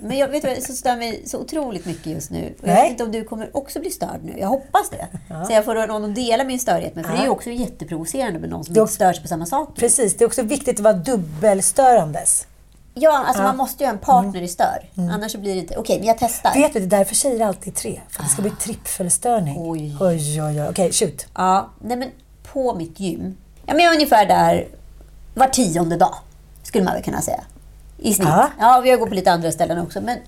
Men jag vet vad som stör mig så otroligt mycket just nu. Och jag Nej. vet inte om du kommer också bli störd nu. Jag hoppas det. Så jag får någon att dela min störighet med. För det är ju också jätteprovocerande med någon som Det är inte stör sig på samma sak. Precis, det är också viktigt att vara dubbelstörandes. Ja, alltså man måste ju ha en partner i stör. Annars så blir det inte... Okej, men jag testar. Vet du, det är därför tjejer alltid tre. För att det ska bli trippelstörning. Oj. oj, oj. oj. Okej, shoot. Ja, nej men på mitt gym. Ja, men jag är ungefär där var tionde dag, skulle man väl kunna säga. I snitt. Ja. Ja, vi har gått på lite andra ställen också. Men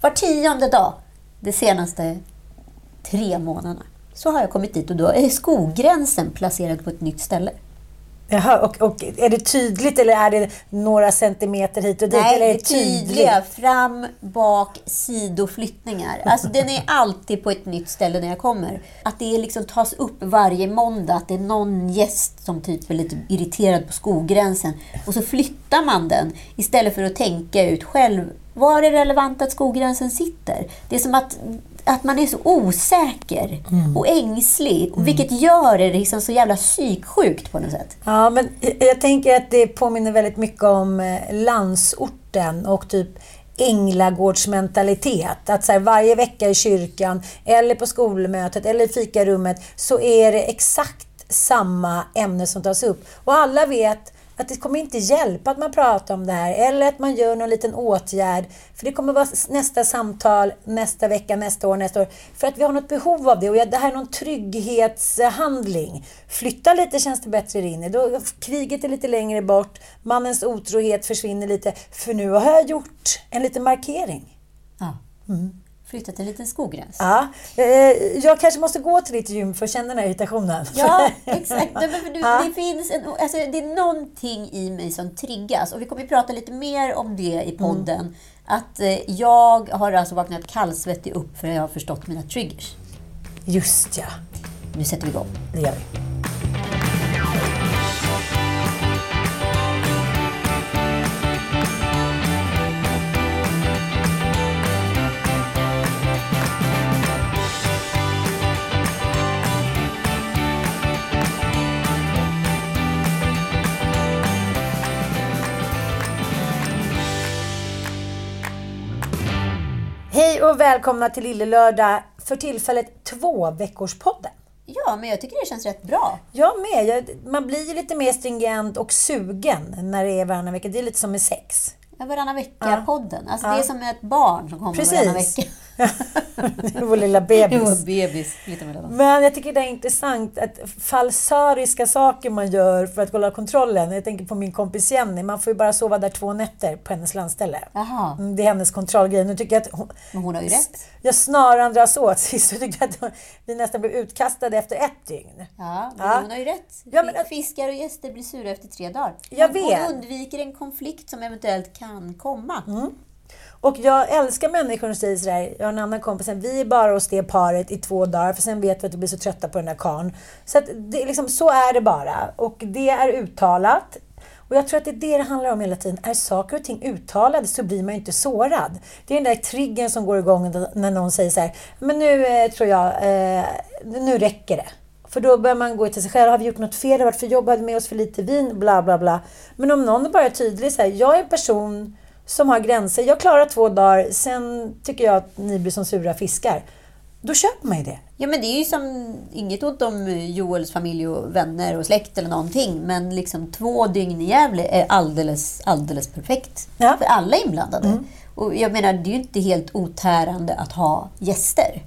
var tionde dag, de senaste tre månaderna, så har jag kommit dit och då är skogränsen placerad på ett nytt ställe. Jaha, och, och är det tydligt eller är det några centimeter hit och dit? Nej, eller det är tydliga fram, bak, sidoflyttningar. Alltså den är alltid på ett nytt ställe när jag kommer. Att det liksom tas upp varje måndag, att det är någon gäst som typ är lite irriterad på skogränsen. Och så flyttar man den istället för att tänka ut själv, var är det relevant att skogränsen sitter? Det är som att att man är så osäker och ängslig, vilket gör det liksom så jävla psyksjukt på något sätt. Ja, men jag tänker att det påminner väldigt mycket om eh, landsorten och typ änglagårdsmentalitet. Att så här, varje vecka i kyrkan, eller på skolmötet, eller i fikarummet så är det exakt samma ämne som tas upp. Och alla vet att det kommer inte hjälpa att man pratar om det här eller att man gör någon liten åtgärd. För det kommer vara nästa samtal nästa vecka, nästa år, nästa år. För att vi har något behov av det. Och det här är någon trygghetshandling. Flytta lite känns det bättre in i. Då, kriget är lite längre bort. Mannens otrohet försvinner lite. För nu har jag gjort en liten markering. Ja. Flytta till en liten skogräns. Ja, eh, jag kanske måste gå till ditt gym för att känna den här irritationen. Ja, exakt. Du, Ja. det, finns en, alltså, det är någonting i mig som triggas. Och vi kommer att prata lite mer om det i podden. Att eh, jag har alltså vaknat kallsvettig upp för att jag har förstått mina triggers. Just ja, Nu sätter vi igång. det gör vi. Och välkomna till Lille Lördag för tillfället två veckorspodden. Ja, men jag tycker det känns rätt bra. Jag med. Jag, man blir ju lite mer stringent och sugen när det är varannan vecka. Det är lite som med sex. Ja, varannan vecka-podden. Alltså, Det är som ett barn som kommer varannan Precis. vecka. Vår lilla bebis. bebis. Flytta mellan. Men jag tycker det är intressant att falsariska saker man gör för att hålla kontrollen. Jag tänker på min kompis Jenny. Man får ju bara sova där två nätter på hennes landställe. Jaha, Mm, Det är hennes kontrollgrej. Nu tycker jag att hon, men hon har ju rätt. jag snaran dras åt. Sist jag tyckte att hon- vi nästan blev utkastade efter ett dygn. Ja, men Ja. hon har ju rätt. Ja, men att- Fiskar och gäster blir sura efter tre dagar. Jag Hon- vet. Hon undviker en konflikt som eventuellt kan komma. Mm. Och jag älskar människor som säger sådär, jag har en annan kompis, vi är bara hos det paret i två dagar för sen vet vi att vi blir så trötta på den där karln. Så att det, liksom, så är det bara. Och det är uttalat. Och jag tror att det är det det handlar om hela tiden. Är saker och ting uttalade så blir man ju inte sårad. Det är den där triggern som går igång när någon säger så här, men nu eh, tror jag, eh, nu räcker det. För då börjar man gå till sig själv. Har vi gjort något fel? Har vi varit för jobbade med oss för lite vin? Bla, bla, bla. Men om någon bara är tydlig så här, jag är en person som har gränser. Jag klarar två dagar, sen tycker jag att ni blir som sura fiskar. Då köper man ju det. Ja, men det är ju som inget ont om Joels familj och vänner och släkt eller någonting. Men liksom två dygn i Gävle är alldeles, alldeles perfekt Ja. för alla inblandade. Och jag menar, det är ju inte helt otärande att ha gäster.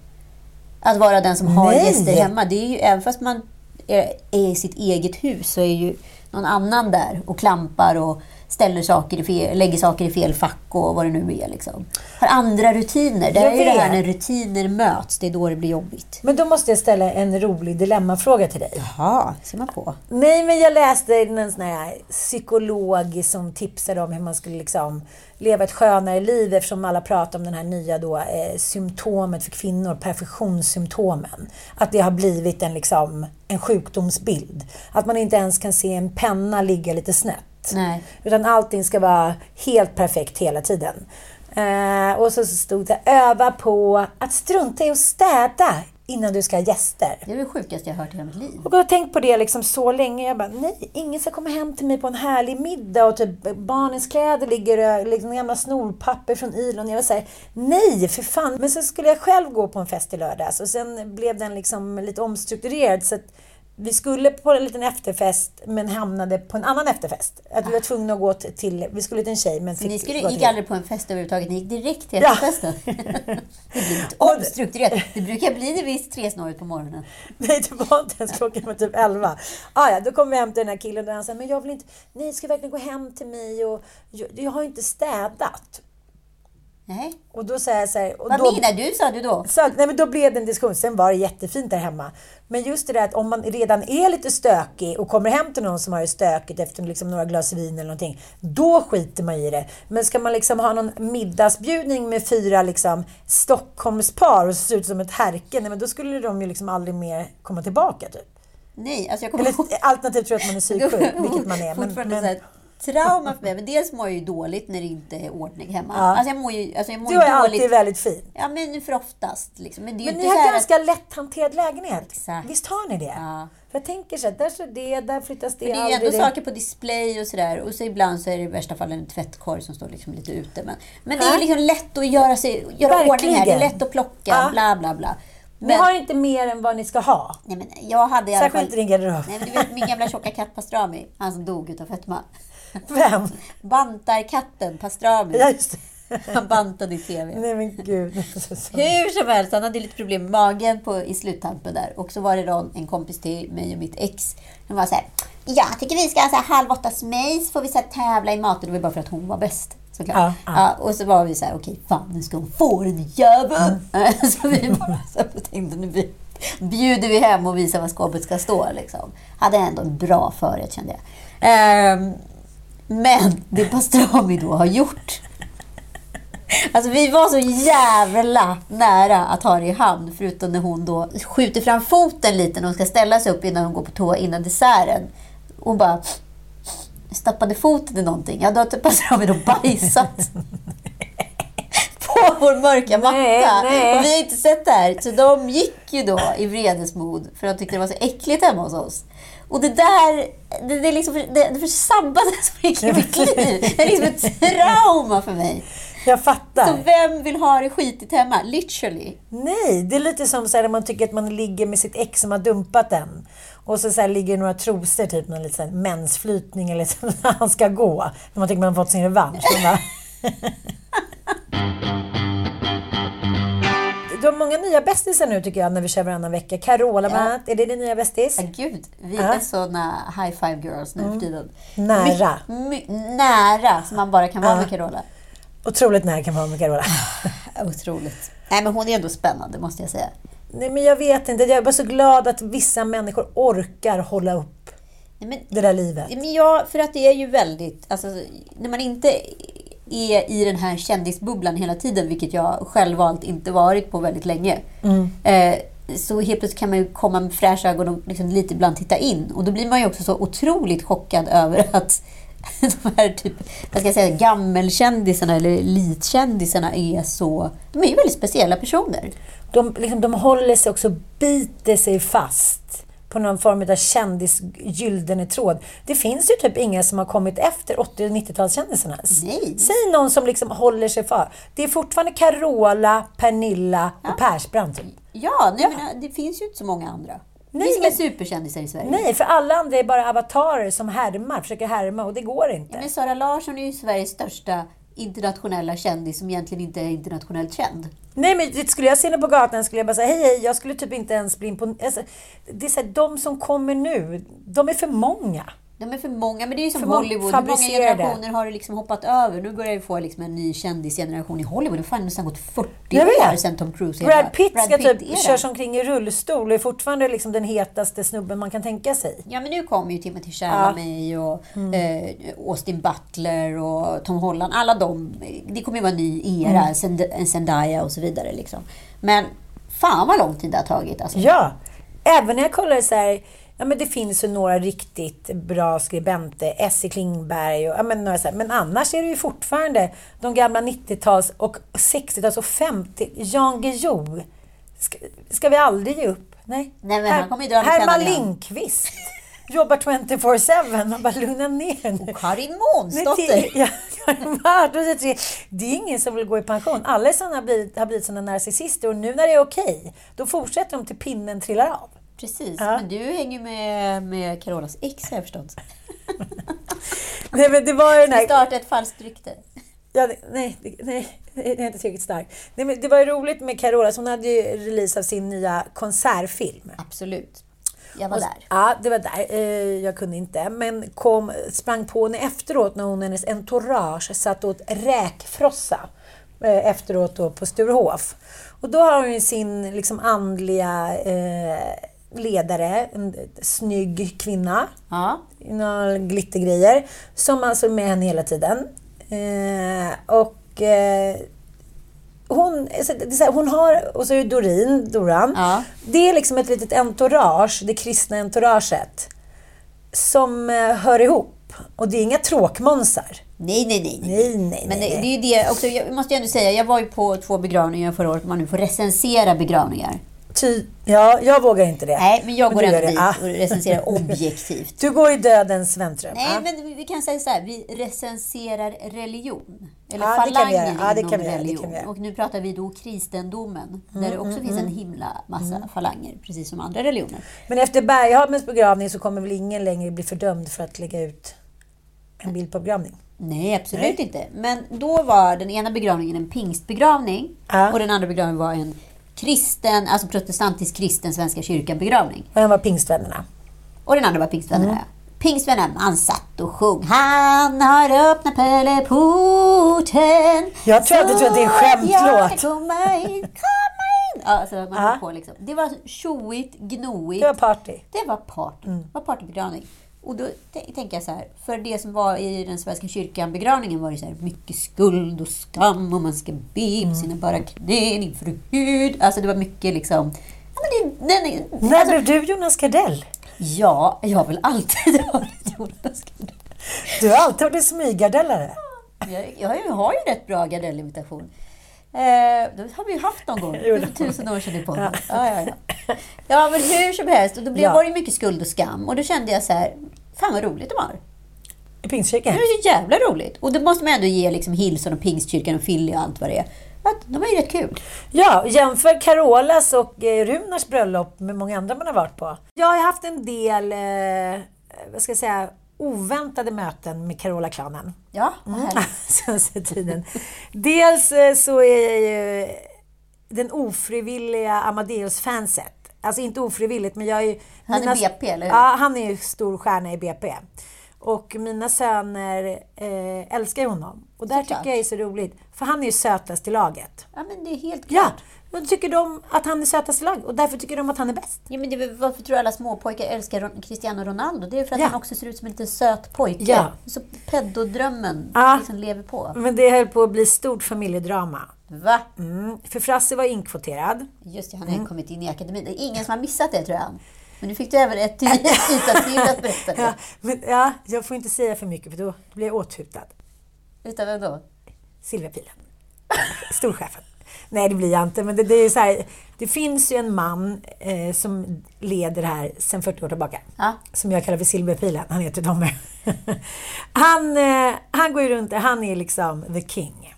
Att vara den som har Nej. gäster hemma. Det är ju, även fast man är, är i sitt eget hus så är ju någon annan där och klampar och ställer saker i fel, lägger saker i fel fack och vad det nu är. Liksom. Har andra rutiner. Det är ju det här när rutiner möts, det är då det blir jobbigt. Men då måste jag ställa en rolig dilemmafråga till dig. Jaha, ser man på. Nej, men jag läste en sån här psykolog som tipsade om hur man skulle liksom leva ett skönare liv eftersom alla pratar om den här nya då, eh, symptomet för kvinnor, perfektionssymptomen. Att det har blivit en, liksom, en sjukdomsbild. Att man inte ens kan se en penna ligga lite snett. Nej. Utan allting ska vara helt perfekt hela tiden. Eh, och så stod det öva på att strunta i att städa innan du ska ha gäster. Det är det sjukaste jag hört i hela mitt liv. Och jag har tänkt på det liksom så länge. Jag bara, nej, ingen ska komma hem till mig på en härlig middag och typ barnens kläder ligger ö- liksom gamla snorpapper från Ilon. Jag var såhär, nej för fan. Men så skulle jag själv gå på en fest i lördags och sen blev den liksom lite omstrukturerad. Så att vi skulle på en liten efterfest men hamnade på en annan efterfest. Att vi var tvungna att gå till, vi skulle till en tjej men Så ni skulle, gå gick aldrig på en fest överhuvudtaget, ni gick direkt till Ja. efterfesten. det blir omstrukturerat. Det brukar bli det vid tresnåret på morgonen. Nej, det var inte ens klockan var typ 11. Ah, ja, då kom vi hem till den här killen och han sa, men jag vill inte, nej, ska verkligen gå hem till mig och jag, jag har inte städat. Nej. Och då säger jag så här, och Vad då, menar du, sa du då? så, nej, men då blev det en diskussion. Sen var det jättefint där hemma. Men just det där att om man redan är lite stökig och kommer hem till någon som har det stökigt efter liksom några glas vin eller någonting. Då skiter man i det. Men ska man liksom ha någon middagsbjudning med fyra liksom Stockholmspar och se ut som ett härke. Nej, men då skulle de ju liksom aldrig mer komma tillbaka typ. Nej, alltså jag kommer Eller ihåg... alternativt tror jag att man är psyksjuk, vilket man är. Men, men, trauma för mig. Men dels mår jag ju dåligt när det inte är ordning hemma. Ja. Alltså jag mår ju, alltså jag mår du är dåligt. alltid väldigt fin. Ja, men för oftast. Liksom. Men Men inte ni har ganska att... lätthanterad lägenhet. Exakt. Visst har ni det? Ja. För jag tänker så här, där står det, där flyttas det. Men det är ju ändå det. saker på display och sådär. Och så ibland så är det i värsta fall en tvättkorg som står liksom lite ute. Men, men det är liksom lätt att göra, sig, göra ordning här. Det är lätt att plocka, Ja. bla bla bla. Ni Men, har inte mer än vad ni ska ha. nej, men jag hade i alla Särskilt i fall... din garderob. Nej, men du vet min gamla tjocka katt Pastrami, han som dog utav fetma. Vem? Bantarkatten Pastrami. Ja, just det. Han bantade i TV. Nej men gud. Hur som helst, han hade lite problem med magen på, i sluttampen där. Och så var det då en kompis till mig och mitt ex. Han var så här, jag tycker vi ska ha så här halv åtta smace, får vi så här tävla i maten. Det var bara för att hon var bäst. Såklart. Ja, Ja, ja. och så var vi så här, okej, fan nu ska hon få den jäveln. så vi bara så här, tänkte, nu vi- bjuder vi hem och visar vad skåpet ska stå. Liksom. Hade ändå en bra förrätt kände jag. Ehm, men det Pastrami då har gjort Alltså vi var så jävla nära att ha det i hamn, förutom när hon då skjuter fram foten lite när hon ska ställa sig upp innan hon går på toa innan desserten. Hon bara stappade foten i någonting. Ja, då har typ Pastrami då bajsat på vår mörka matta. Nej, nej. Och vi har inte sett det här. Så de gick ju då i vredesmod för att de tyckte det var så äckligt hemma hos oss. Och det där, det, det är liksom, det, det försabbade så mycket i mitt liv. Det är liksom ett trauma för mig. Jag Så fattar. vem vill ha det skitigt hemma? Literally. Nej, det är lite som så här, när man tycker att man ligger med sitt ex som har dumpat en. Och så, så här, ligger några trosor, typ någon liten så mensflytning eller så, när han ska gå. När man tycker man har fått sin revansch. Du har många nya bästisar nu tycker jag när vi kör varannan vecka. Carola bland Ja. annat. Är det din nya bästis? Ja, gud, vi Ja. Mm. är såna high five girls nu för tiden. Nära. My, my, nära, som man bara kan vara Ja. med Carola. Otroligt nära kan man vara med Carola. Otroligt. Nej, men hon är ändå spännande, måste jag säga. Nej, men jag vet inte. Jag är bara så glad att vissa människor orkar hålla upp Nej, men, det där livet. men ja, för att det är ju väldigt... Alltså, när man inte är i den här kändisbubblan hela tiden, vilket jag självvalt inte varit på väldigt länge. Mm. Eh, så helt plötsligt kan man ju komma med fräscha ögon och liksom lite ibland titta in. Och då blir man ju också så otroligt chockad över att de här typ, vad ska jag säga, gammelkändisarna eller elitkändisarna är så... De är ju väldigt speciella personer. De, liksom, de håller sig också, biter sig fast på någon form av kändis gyllene tråd. Det finns ju typ inga som har kommit efter 80 och 90-talskändisarna. S- Nej. Säg någon som liksom håller sig för. Det är fortfarande Carola, Pernilla och Persbrandt. Typ. Ja, nej, men det finns ju inte så många andra. Det Nej, finns inga men- superkändisar i Sverige. Nej, för alla andra är bara avatarer som härmar, försöker härma och det går inte. Men Sara Larsson är ju Sveriges största internationella kändis som egentligen inte är internationellt känd. Nej, men skulle jag se henne på gatan skulle jag bara säga hej, hej. Jag skulle typ inte ens bli imponerad. Alltså, det är så här, de som kommer nu, de är för många. De är för många, men det är ju som Hollywood. Hur många generationer har det liksom hoppat över? Nu börjar vi få liksom en ny kändisgeneration i Hollywood. Det har nästan gått 40 Jag vet. år sedan Tom Cruise. Brad där. Pitt ska är typ körs omkring i rullstol och är fortfarande liksom den hetaste snubben man kan tänka sig. Ja, men nu kommer ju Timothy Chalamet och Mm. eh, Austin Butler och Tom Holland. Alla de. Det kommer ju vara en ny era. Mm. Zend- Zendaya och så vidare. Liksom. Men fan vad lång tid det har tagit. Alltså. Ja, även när jag kollar så här, ja men det finns ju några riktigt bra skribenter, Essie Klingberg och ja, men, några så här, men annars är det ju fortfarande de gamla 90-tals och 60-tals och 50 Jan Guillou. Ska, ska vi aldrig ge upp? Nej. Nej, men han kommer Herman. Lindqvist. Jobbar 24-7. Man bara lugna ner nu. Karin Nej, Månsdotter. ja, det är ingen som vill gå i pension. Alla har blivit, har blivit sådana narcissister och nu när det är okej, då fortsätter de till pinnen trillar av. Precis, Ja. men du hänger med, med Carolas ex har jag förstått. Nej, men det var ju den här... startade ett falskt rykte. Ja, nej, det- nej, det är inte tillräckligt. Nej, men det var ju roligt med Carola, hon hade ju release av sin nya konsertfilm. Absolut. Jag var Och- där. Ja, det var där. Eh, Jag kunde inte. Men kom, sprang på henne efteråt när hon och hennes entourage satt åt räkfrossa eh, efteråt då på Sturehof. Och då har hon ju sin liksom andliga eh, ledare, en snygg kvinna Ja. några glittergrejer, som alltså är med henne hela tiden. Eh, och eh, hon, här, hon har, och så är det Dorin, Doran. Ja. Det är liksom ett litet entourage, det kristna entouraget, som eh, hör ihop. Och det är inga tråkmånsar. Nej, nej, nej. Nej, nej, Men det, det är ju det också, jag måste ju ändå säga, jag var ju på två begravningar förra året, man nu får recensera begravningar. Ty, ja, jag vågar inte det. Nej, men jag går du ändå dit Ah. och recenserar objektivt. Du går i dödens väntrum. Nej, ah. men vi- kan säga så här, vi recenserar religion. Eller göra. Ja, det inom religion. Och nu pratar vi då kristendomen, där Mm, det också finns en himla massa falanger, precis som andra religioner. Men efter Berghamens begravning så kommer väl ingen längre bli fördömd för att lägga ut en bild på begravning? Nej, absolut inte. Men då var den ena begravningen en pingstbegravning Ja. och den andra begravningen var en kristen, alltså protestantisk kristen Svenska kyrkan begravning. Och den var pingstvännerna. Och den andra var pingstvännerna. Mm. Pingstvännerna, man satt och sjöng Han har öppnat pärleporten Jag tror att du tror att det är en skämtlåt. Komma in, komma in. Ja, alltså man Ja. på liksom. Det var tjoigt, gnoigt. Det var party. Det var party. Mm. Det var partybegravning. Och då tänker jag så här, för det som var i den Svenska kyrkan begravningen var det så här mycket skuld och skam och man ska be Mm. på sina bara knän inför Gud. Alltså det var mycket liksom... Ja, men det, den, När alltså, blev du Jonas Gardell? ja, jag har väl alltid varit Jonas Gardell. Du har alltid varit en smygardellare. Jag, jag har ju- har ju rätt bra Gardell-imitation. Eh, det har vi ju haft någon gång. För det- tusen år sedan i podden. Ja. Ja, ja, ja, men hur som helst. Och då blev, Ja. var det mycket skuld och skam. Och då kände jag så här, fan vad roligt de har. I Pingstkyrkan. Det var så jävla roligt. Och då måste man ändå ge liksom Hillson och Pingstkyrkan och Philly och allt vad det är. Att de var ju rätt kul. Ja, jämför Carolas och eh, Runars bröllop med många andra man har varit på. Jag har haft en del, eh, vad ska jag säga, oväntade möten med Carola-klanen. Ja, vad Mm. senaste tiden. Dels eh, så är jag ju den ofrivilliga Amadeus-fanset. Alltså inte ofrivilligt, men jag är ju... Han är mina- BP, eller hur? Ja, han är ju stor stjärna i BP. Och mina söner eh, älskar honom. Och där Såklart. tycker jag är så roligt. För han är ju sötast i laget. Ja, men det är helt Ja, klart. då tycker de att han är sötast i laget. Och därför tycker de att han är bäst. Ja, men är varför tror alla småpojkar älskar Cristiano Ronaldo? Det är för att Ja. han också ser ut som en liten söt pojke. Ja. Så peddodrömmen Ja. liksom lever på. Men det höll på att bli stort familjedrama. Va? Mm. För Frasse var inkvoterad. Just det, han har Mm. kommit in i akademin. Det är ingen som har missat det, tror jag. Men nu fick du även ett yta till att berätta det. Ja, men, ja, jag får inte säga för mycket för då blir jag åthutad. Utan vem då? Silverpilen. Storchefen. Nej, det blir jag inte. Men det, det är så här, det finns ju en man eh, som leder det här sedan 40 år tillbaka. Ja. Som jag kallar för Silverpilen. Han heter Tommy. han, eh, han går ju runt där. Han är liksom the king.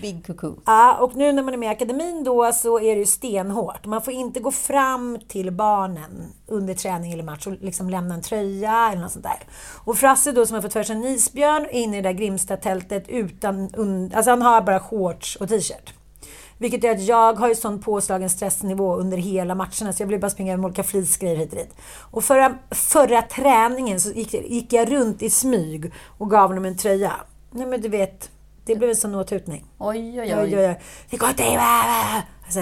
Big cuckoo. Ja, och nu när man är med i akademin då så är det ju stenhårt. Man får inte gå fram till barnen under träning eller match och liksom lämna en tröja eller något sånt där. Och Frasse då som har fått för sig en isbjörn är inne i det där Grimsta-tältet utan... Alltså han har bara shorts och t-shirt. Vilket gör att jag har ju sån påslagen stressnivå under hela matcherna så jag blir bara springa med olika flisgrejer hit och dit. Och förra, förra träningen så gick, gick jag runt i smyg och gav honom en tröja. Nej men du vet, det blev en sån åthutning. Oj, oj, Oj, oj. oj, oj. Det går inte... Alltså,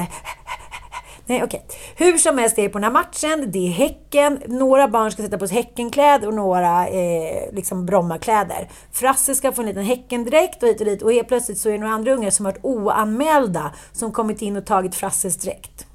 Nej, okej. Hur som helst är det på den här matchen. Det är Häcken. Några barn ska sätta på sig Häckenkläder och några eh, liksom Brommakläder. Frasse ska få en liten Häckendräkt och hit och dit. Och helt plötsligt så är det några andra ungar som varit oanmälda som kommit in och tagit Frasses dräkt.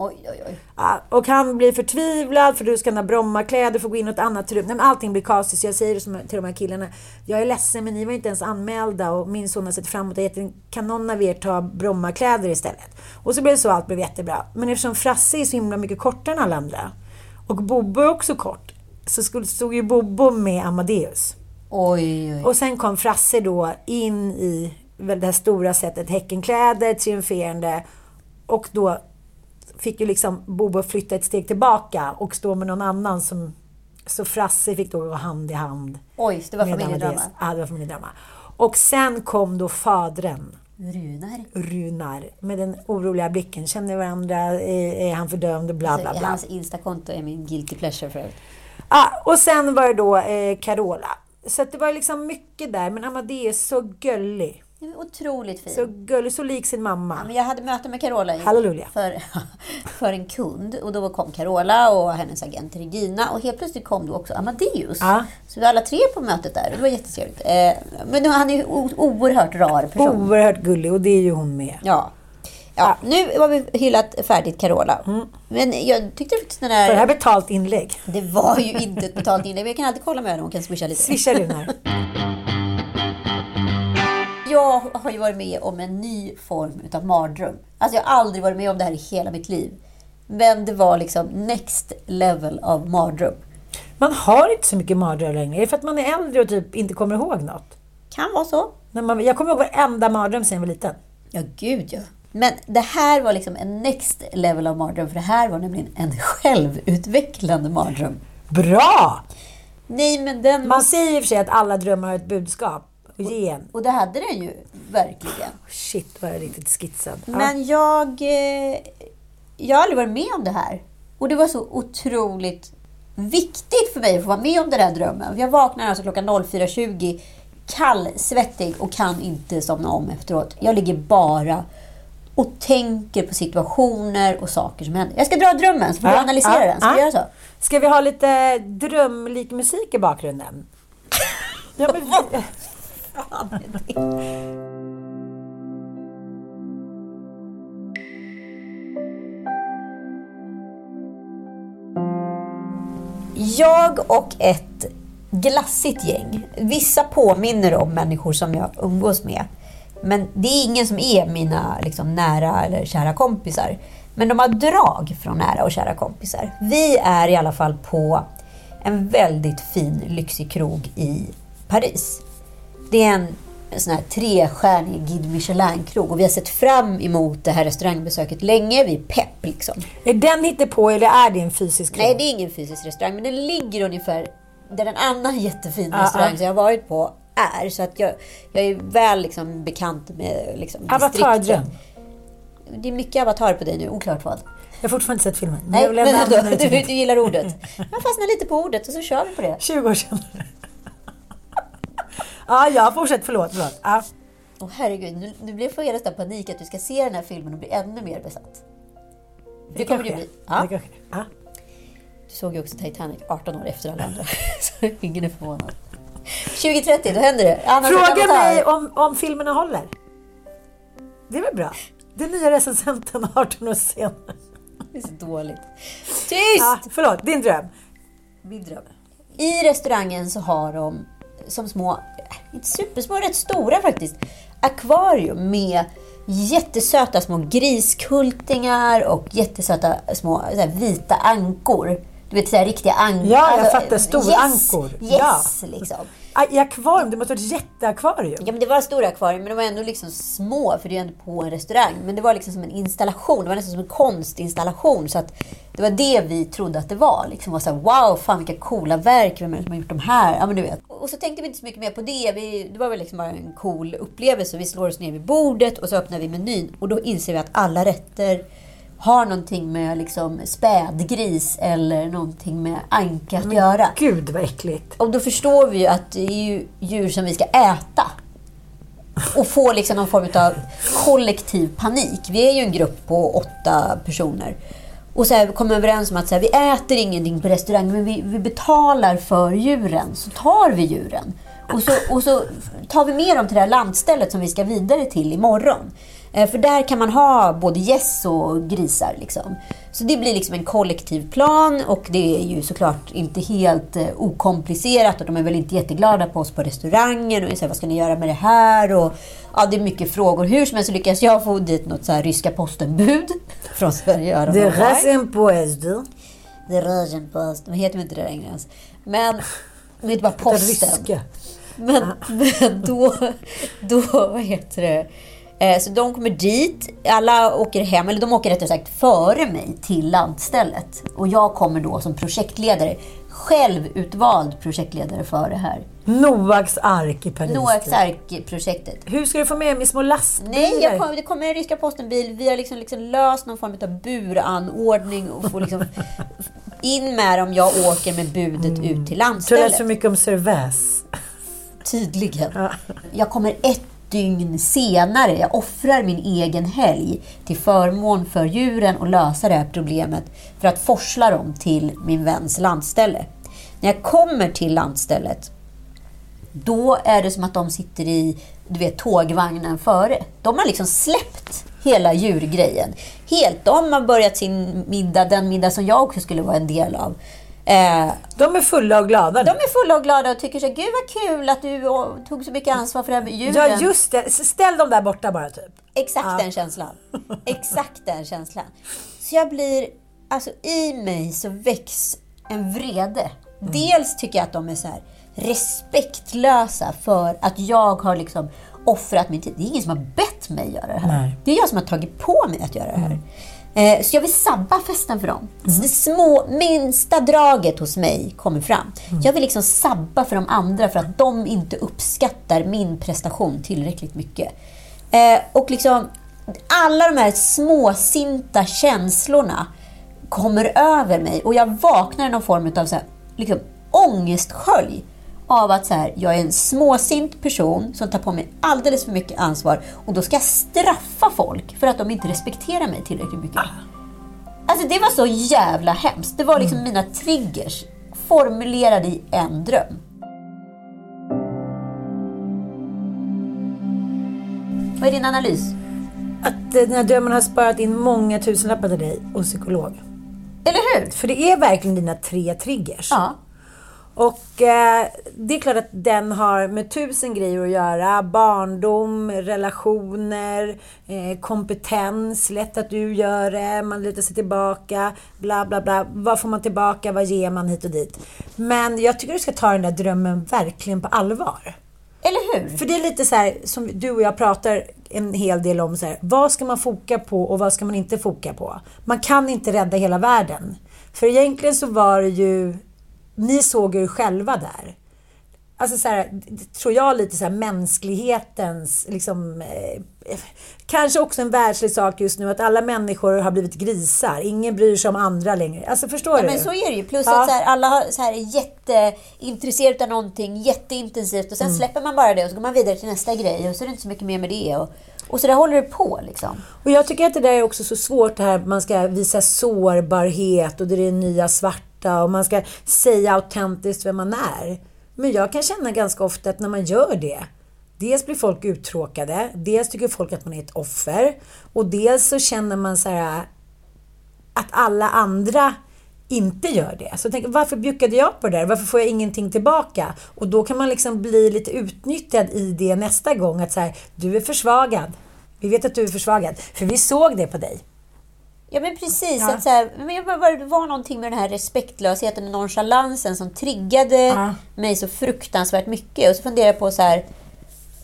Oj, oj, oj. Ja, och han blir förtvivlad för du ska ha Brommakläder att gå in i ett annat rum. Nej, men allting blir kaos. Så jag säger som- till de här killarna. Jag är ledsen men ni var inte ens anmälda och min son har sett fram emot det. Kan någon av er ta Brommakläder istället? Och så blev det så allt blev jättebra. Men eftersom Frasse är så himla mycket kortare än alla andra och Bobo är också kort så skulle- stod ju Bobo med Amadeus. Oj, oj. Och sen kom Frasse då in i det här stora sättet Häckenkläder, triumferande. Och då fick ju liksom Bobo flytta ett steg tillbaka och stå med någon annan som... Så Frasse fick då gå hand i hand. Oj, det var familjedrama. Ja, det var familjedrama. Och sen kom då fadren, Runar. Runar, med den oroliga blicken. Känner varandra? Är, är han fördömd? Bla, bla, Alltså, bla. Hans Instakonto är min guilty pleasure för övrigt. Ja, och sen var det då eh, Carola. Så det var liksom mycket där. Men Amadeus så gullig. Det var Otroligt fin. Så gullig, så lik sin mamma. Men jag hade möte med Carola Halleluja. för, för en kund. Och då kom Carola och hennes agent Regina. Och helt plötsligt kom då också Amadeus. Ja. Så vi var alla tre på mötet där. Det var jättetrevligt. Eh, men nu, han är ju oerhört rar person. Oerhört gullig och det är ju hon med. Ja. Ja, nu har vi hyllat färdigt Carola. Men jag tyckte faktiskt den Mm. För det här där... betalt inlägg. Det var ju inte ett betalt inlägg, men jag kan alltid kolla med henne om hon kan swisha lite. Swisha Runar. Jag har ju varit med om en ny form utav mardröm. Alltså jag har aldrig varit med om det här i hela mitt liv. Men det var liksom next level av mardröm. Man har inte så mycket mardrömmar längre. Är det för att man är äldre och typ inte kommer ihåg något? Kan vara så. När man, jag kommer ihåg varenda mardröm sedan jag var liten. Ja, gud ja. Men det här var liksom en next level av mardröm. För det här var nämligen en självutvecklande mardröm. Bra! Nej, men den... Man säger i och för sig att alla drömmar har ett budskap att ge en. Och det hade den ju verkligen. Shit vad jag är riktigt skitsad. Men jag... Eh, jag har aldrig varit med om det här. Och det var så otroligt viktigt för mig att få vara med om den här drömmen. Jag vaknar alltså klockan 04.20 kallsvettig och kan inte somna om efteråt. Jag ligger bara och tänker på situationer och saker som händer. Jag ska dra drömmen så får du Ja, analysera ja, den. Ska vi ja. göra så? Ska vi ha lite drömlik musik i bakgrunden? Ja, men, jag och ett glassigt gäng. Vissa påminner om människor som jag umgås med. Men det är ingen som är mina liksom, nära eller kära kompisar. Men de har drag från nära och kära kompisar. Vi är i alla fall på en väldigt fin lyxig krog i Paris. Det är en, en sån här trestjärnig Guide Michelin-krog och vi har sett fram emot det här restaurangbesöket länge. Vi är pepp liksom. är den hittepå eller är det en fysisk Nej, krog? det är ingen fysisk restaurang, men den ligger ungefär där en annan jättefin Ja, restaurang som jag har varit på är. Så att jag, jag är väl liksom bekant med liksom, Avatardröm. Det är mycket avatar på dig nu, oklart vad. Jag har fortfarande inte sett filmen. men Nej, men ändå du, du, du gillar ordet. Jag fastnar lite på ordet och så kör vi på det. 20 år sedan. Ja, jag fortsätter. Förlåt. förlåt. Ja. Åh herregud, nu, nu blir jag nästan panik att du ska se den här filmen och bli ännu mer besatt. För det kommer du bli. Ja. Det. Ja. Du såg ju också Titanic 18 år efter alla andra. Så ingen är förvånad. 2030, då händer det. Annars Fråga mig om, om filmerna håller. Det är väl bra? Den nya recensenten 18 år senare. Det är så dåligt. Tyst! Ja, förlåt, din dröm. Min dröm. I restaurangen så har de som små, inte supersmå, rätt stora faktiskt, akvarium med jättesöta små griskultingar och jättesöta små vita ankor. Du vet, så här, riktiga ankor. Ja, jag fattar. Storankor. Yes, Ja. yes liksom. Ah, i akvarium? Det måste vara ett jätteakvarium. Ja, men det var stora akvarium, men de var ändå liksom små, för det är ändå på en restaurang. Men det var liksom som en installation, det var nästan som en konstinstallation. Så att det var det vi trodde att det var. Liksom var så här, wow, fan vilka coola verk, vem är det som har gjort de här? Ja, men du vet. Och så tänkte vi inte så mycket mer på det. Vi, det var väl liksom bara en cool upplevelse. Vi slår oss ner vid bordet och så öppnar vi menyn. Och då inser vi att alla rätter har någonting med liksom spädgris eller någonting med anka att göra. Gud vad äckligt. Och då förstår vi ju att det är ju djur som vi ska äta. Och få liksom någon form av kollektiv panik. Vi är ju en grupp på åtta personer. Och så här, kom överens om att så här, vi äter ingenting på restaurang, men vi, vi betalar för djuren. Så tar vi djuren. Och så, och så tar vi med dem till det här landstället som vi ska vidare till imorgon. Eh, För där kan man ha både gäss och grisar. Liksom. Så det blir liksom en kollektiv plan och det är ju såklart inte helt eh, okomplicerat och de är väl inte jätteglada på oss på restaurangen och säger vad ska ni göra med det här? Och, ja, det är mycket frågor. Hur som helst så lyckas jag få dit något så här ryska postenbud från Sverige. Det på SD. The Russian Post. De heter inte det längre ens. Men de heter bara Posten. Ryska. Men, men då, då, vad heter det? Eh, Så de kommer dit, alla åker hem, eller de åker rättare sagt före mig till landstället. Och jag kommer då som projektledare, självutvald projektledare för det här. Noaks ark i Paris. Noaks ark-projektet. Hur ska du få med i små lastbilar? Nej, jag kom, det kommer en ryska postenbil. Vi har liksom, liksom löst någon form av buranordning och får liksom in med dem. Jag åker med budet ut till Du har läst landstället. för mycket om Cervaz. Tydligen. Jag kommer ett dygn senare. Jag offrar min egen helg till förmån för djuren och lösa det här problemet för att forsla dem till min väns landställe. När jag kommer till landstället då är det som att de sitter i du vet, tågvagnen före. De har liksom släppt hela djurgrejen. Helt. De har börjat sin middag, den middag som jag också skulle vara en del av. Eh, De är fulla och glada. de är fulla och glada och tycker så gud vad kul att du tog så mycket ansvar för det här med djuren. Ja, just det. Ställ dem där borta bara, typ. Exakt den känslan. Exakt den känslan. Så jag blir, alltså i mig så väcks en vrede. Dels tycker jag att de är så här respektlösa för att jag har liksom offrat min tid. Det är ingen som har bett mig göra det här. Nej. Det är jag som har tagit på mig att göra det här. Eh, Så jag vill sabba festen för dem. Så det små, minsta draget hos mig kommer fram. Jag vill liksom sabba för de andra för att de inte uppskattar min prestation tillräckligt mycket. Eh, och liksom alla de här småsinta känslorna kommer över mig och jag vaknar i någon form av så här, liksom, ångestskölj av att så här, jag är en småsint person som tar på mig alldeles för mycket ansvar och då ska jag straffa folk för att de inte respekterar mig tillräckligt mycket. Alltså det var så jävla hemskt. Det var liksom mina triggers formulerade i en dröm. Vad är din analys? Att eh, den här drömmen har sparat in många tusenlappar till dig och psykolog. Eller hur? För det är verkligen dina tre triggers. Ja. Och eh, det är klart att den har med tusen grejer att göra. Barndom, relationer, eh, kompetens, lätt att du gör det, man lutar sig tillbaka, bla bla bla. Vad får man tillbaka, vad ger man hit och dit? Men jag tycker du ska ta den där drömmen verkligen på allvar. Eller hur? För det är lite så här som du och jag pratar en hel del om så här, vad ska man foka på och vad ska man inte foka på? Man kan inte rädda hela världen. För egentligen så var det ju, ni såg er själva där. Alltså så här, tror jag lite så här mänsklighetens, liksom, eh, kanske också en världslig sak just nu, att alla människor har blivit grisar. Ingen bryr sig om andra längre. Alltså förstår Ja, du? men så är det ju. Plus Ja. att så här, alla har, så här, är jätteintresserade av någonting jätteintensivt och sen Mm. släpper man bara det och så går man vidare till nästa grej och så är det inte så mycket mer med det. Och, och så där håller det på liksom. Och jag tycker att det där är också så svårt det här man ska visa sårbarhet och det är det nya svarta och man ska säga autentiskt vem man är. Men jag kan känna ganska ofta att när man gör det Dels blir folk uttråkade, dels tycker folk att man är ett offer och dels så känner man så här att alla andra inte gör det. Så jag tänker, varför bjuckade jag på det där? Varför får jag ingenting tillbaka? Och då kan man liksom bli lite utnyttjad i det nästa gång. Att så här, du är försvagad. Vi vet att du är försvagad. För vi såg det på dig. Ja men precis. Ja. Att så här, men det var någonting med den här respektlösheten och nonchalansen som triggade Ja. mig så fruktansvärt mycket. Och så funderar jag på så här,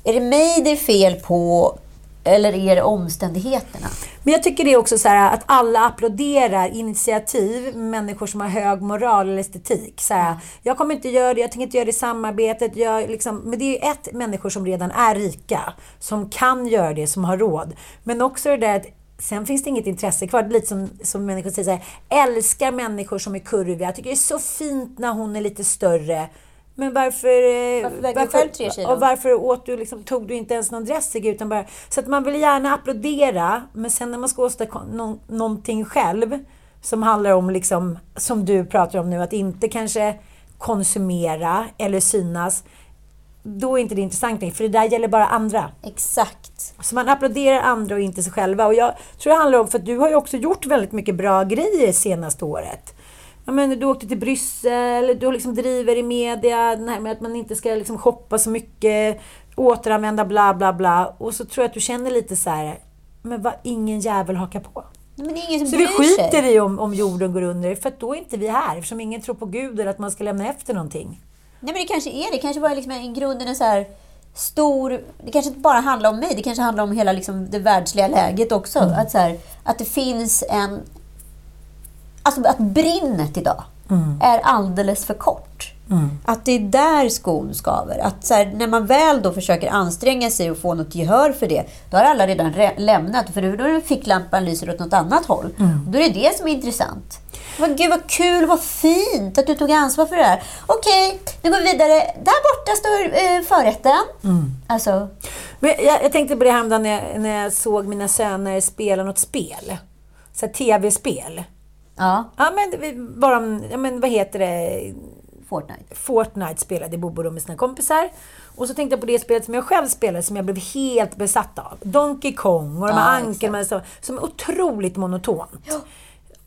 är det mig det är fel på eller är det omständigheterna? Men jag tycker det är också så här att alla applåderar initiativ, människor som har hög moral eller estetik. Så här, jag kommer inte göra det, jag tänker inte göra det i samarbetet. Jag liksom, men det är ju ett, människor som redan är rika, som kan göra det, som har råd. Men också det där att Sen finns det inget intresse kvar. Det är lite som, som människor säger så här, älskar människor som är kurviga. Jag tycker det är så fint när hon är lite större. Men varför... eh, Varför väger du själv tre kilo? Och varför åt du liksom, tog du inte ens någon dressing utan bara... Så att man vill gärna applådera, men sen när man ska åstadkomma nå- någonting själv som handlar om, liksom, som du pratar om nu, att inte kanske konsumera eller synas, då är inte det intressant längre, för det där gäller bara andra. Exakt. Så man applåderar andra och inte sig själva. Och jag tror det handlar om, för att du har ju också gjort väldigt mycket bra grejer senaste året. Ja, men du åkte till Bryssel, du liksom driver i media, det här med att man inte ska liksom shoppa så mycket, återanvända bla bla bla. Och så tror jag att du känner lite så här, men vad ingen jävel hakar på. Men det är ingen som Så vi skiter sig. i om, om jorden går under, för då är inte vi här. Eftersom ingen tror på Gud eller att man ska lämna efter någonting. Nej men det kanske är det. Kanske bara liksom i grunden en så här stor... Det kanske inte bara handlar om mig. Det kanske handlar om hela liksom det världsliga läget också. Mm. Att, så här, att det finns en... Alltså att brinnet idag Mm. är alldeles för kort. Att det är där skon skaver. Att så här, när man väl då försöker anstränga sig och få något gehör för det, då har alla redan re- lämnat. För då är ficklampan lyser åt något annat håll. Mm. Då är det det som är intressant. Vad, gud vad kul, vad fint att du tog ansvar för det här. Okej, nu går vi vidare. Där borta står eh, förrätten. Mm. Alltså, Men jag, jag tänkte på det häromdagen när jag, när jag såg mina söner spela något spel. Så tv-spel. ja, Ja men, bara, om- ja, men vad heter det? Fortnite. Fortnite spelade Bobo med sina kompisar. Och så tänkte jag på det spelet som jag själv spelade som jag blev helt besatt av. Donkey Kong och de här Ja, ankeln med så, som är otroligt monotont.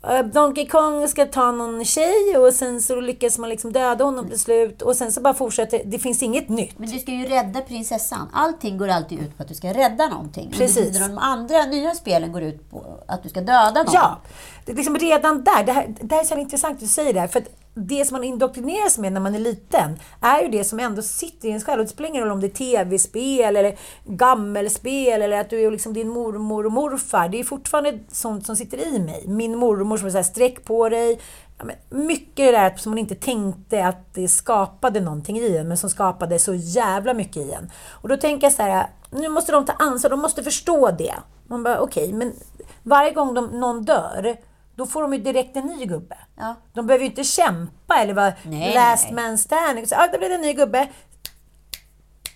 Eh, Donkey Kong ska ta någon tjej och sen så lyckas man liksom döda honom till slut och sen så bara fortsätter det. finns inget nytt. Men du ska ju rädda prinsessan. Allting går alltid ut på att du ska rädda någonting. Precis. Tiden de andra nya spelen går ut på att du ska döda någon. Ja, det är liksom redan där. Det, här, det här är så intressant att du säger det här. För att det som man indoktrineras med när man är liten är ju det som ändå sitter i ens själ. Och det spelar ingen roll om det är tv-spel eller gammelspel eller att du är liksom din mormor och morfar. Det är fortfarande sånt som sitter i mig. Min mormor som är så här, sträck på dig. Ja, men mycket det där som man inte tänkte att det skapade någonting i en, men som skapade så jävla mycket i en. Och då tänker jag så här, nu måste de ta ansvar, de måste förstå det. Man bara, okej, men varje gång de, någon dör, då får de ju direkt en ny gubbe. Ja. De behöver ju inte kämpa eller vara Nej, last nej. man standing. Så, ah, det blev en ny gubbe.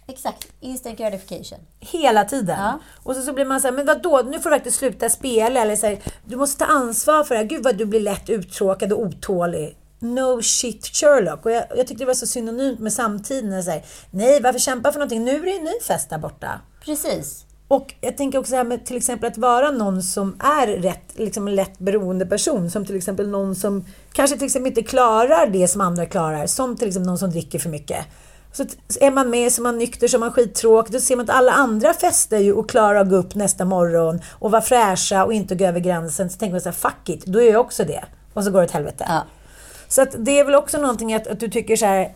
Exakt. Instant gratification. Hela tiden. Ja. Och så, så blir man så här, men vadå, nu får du faktiskt sluta spela. Eller så här, du måste ta ansvar för det här. Gud vad du blir lätt uttråkad och otålig. No shit Sherlock. Och jag, jag tyckte det var så synonymt med samtiden. Så här, Nej, varför kämpa för någonting? Nu är det en ny fest där borta. Precis. Och jag tänker också här med till exempel att vara någon som är rätt, liksom en lätt beroende person. Som till exempel någon som kanske till exempel inte klarar det som andra klarar. Som till exempel någon som dricker för mycket. Så är man med så är man nykter så är man skittråkig. Då ser man att alla andra festar ju och klarar att gå upp nästa morgon och vara fräscha och inte gå över gränsen. Så tänker man så här, fuck it, då är jag också det. Och så går det åt helvete. Ja. Så att det är väl också någonting att, att du tycker så här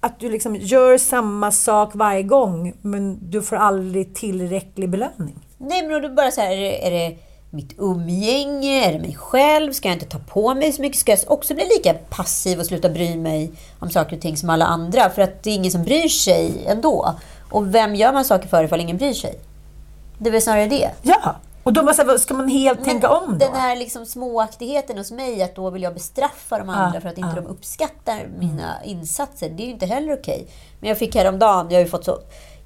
att du liksom gör samma sak varje gång men du får aldrig tillräcklig belöning. Nej, men då bara så här, är det, är det mitt umgänge? Är det mig själv? Ska jag inte ta på mig så mycket? Ska jag också bli lika passiv och sluta bry mig om saker och ting som alla andra? För att det är ingen som bryr sig ändå. Och vem gör man saker för ifall ingen bryr sig? Det är väl snarare det. Ja, och då så här, ska man helt tänka om då? Den här liksom småaktigheten hos mig, att då vill jag bestraffa de andra för att inte ja. de uppskattar mina insatser. Det är ju inte heller okej. Men jag fick häromdagen, jag har ju fått så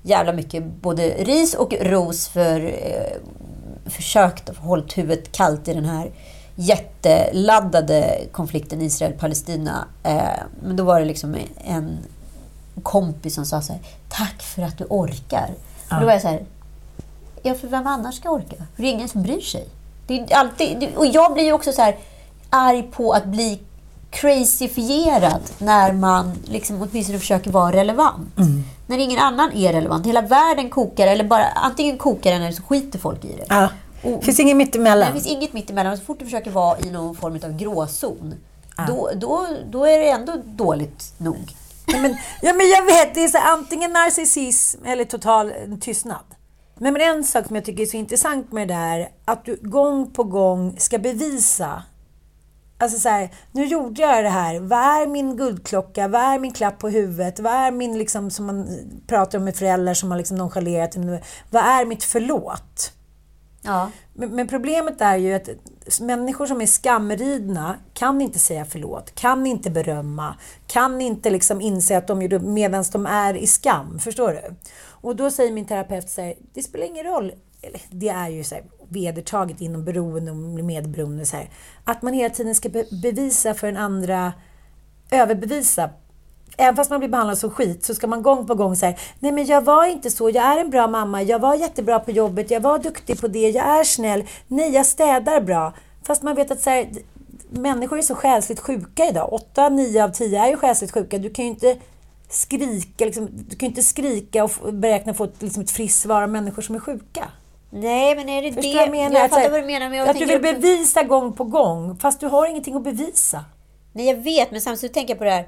jävla mycket både ris och ros för eh, försökt att hålla huvudet kallt i den här jätteladdade konflikten Israel-Palestina. Eh, men då var det liksom en kompis som sa så här, tack för att du orkar. Och då var jag så här, Ja, för vem annars ska orka? För det är ingen som bryr sig. Det är alltid, och jag blir ju också så här arg på att bli crazyfierad när man liksom åtminstone försöker vara relevant. När ingen annan är relevant. Hela världen kokar, eller bara antingen kokar den eller så skiter folk i det. Ja. Det finns inget mittemellan. Det finns inget mittemellan. Så fort du försöker vara i någon form av gråzon, då, då, då är det ändå dåligt nog. Ja, men, ja, men jag vet, det är så antingen narcissism eller total tystnad. Men, en sak som jag tycker är så intressant med det där, att du gång på gång ska bevisa. Alltså så här, nu gjorde jag det här. Vad är min guldklocka? Vad är min klapp på huvudet? Vad är min, liksom, som man pratar om med föräldrar som har liksom nonchalerat? Vad är mitt förlåt? Ja. Men, men problemet är ju att människor som är skamridna kan inte säga förlåt, kan inte berömma, kan inte liksom inse att de gjorde medan de är i skam. Förstår du? Och då säger min terapeut så här, det spelar ingen roll. Eller, det är ju så här, vedertaget inom beroende och medberoende. Så här, att man hela tiden ska be bevisa för en andra, överbevisa Även fast man blir behandlad som skit så ska man gång på gång säga Nej men jag var inte så, jag är en bra mamma, jag var jättebra på jobbet, jag var duktig på det, jag är snäll, nej jag städar bra. Fast man vet att så här, människor är så själsligt sjuka idag. Åtta, nio av 10 är ju själsligt sjuka. Du kan ju inte skrika, liksom, du kan inte skrika och beräkna få ett, liksom ett friskt svar av människor som är sjuka. Nej, men är det Förstår det? jag menar? Jag fattar vad du menar. Men jag att du vill också- bevisa gång på gång, fast du har ingenting att bevisa. Nej, jag vet, men samtidigt tänker jag på det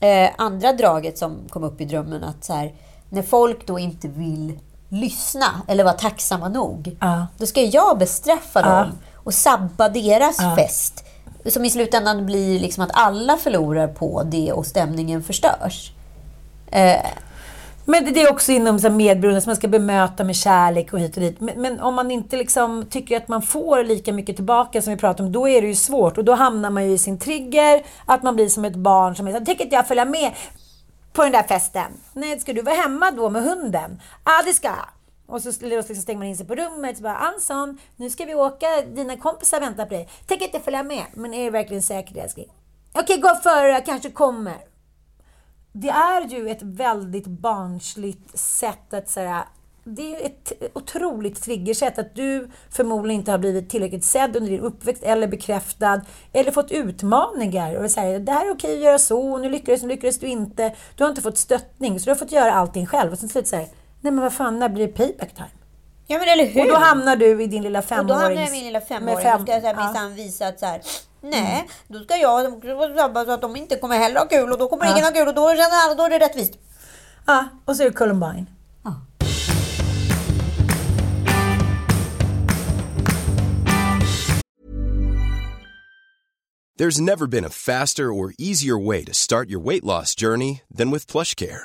här eh, andra draget som kom upp i drömmen. Att så här, när folk då inte vill lyssna eller vara tacksamma nog, Ja. då ska jag bestraffa Ja. dem och sabba deras Ja. fest. Som i slutändan blir liksom att alla förlorar på det och stämningen förstörs. Eh, Men det- är också inom så medberoende, som man ska bemöta med kärlek och hit och dit. Men, men om man inte liksom tycker att man får lika mycket tillbaka som vi pratade om, då är det ju svårt. Och då hamnar man ju i sin trigger, att man blir som ett barn som är så tänker inte jag följa med på den där festen? Nej, ska du vara hemma då med hunden? Ja, det ska jag. Och så liksom stänger man in sig på rummet och bara Anson, nu ska vi åka, dina kompisar väntar på dig. Tänker inte följa med, men är du verkligen säker älskling? Okej, gå före, jag kanske kommer det är ju ett väldigt barnsligt sätt att säga det är ju ett otroligt triggersätt att du förmodligen inte har blivit tillräckligt sedd under din uppväxt eller bekräftad eller fått utmaningar och säger det här är okej att göra så och nu lyckades, nu lyckades du inte. Du har inte fått stöttning så du har fått göra allting själv och sen slut säger nej men vad fan, när blir det payback time? ja, men eller hur? Och då hamnar du i din lilla Och femåring. då hamnar jag i min lilla femåring och ska jag så här minsann visa att så här, nej, då ska jag sabba så att de inte kommer heller ha kul och då kommer ingen ha kul och då känner alla, då är det rättvist. Ja, och så är det Columbine. There's never been a faster or easier way to start your weight loss journey than with PlushCare.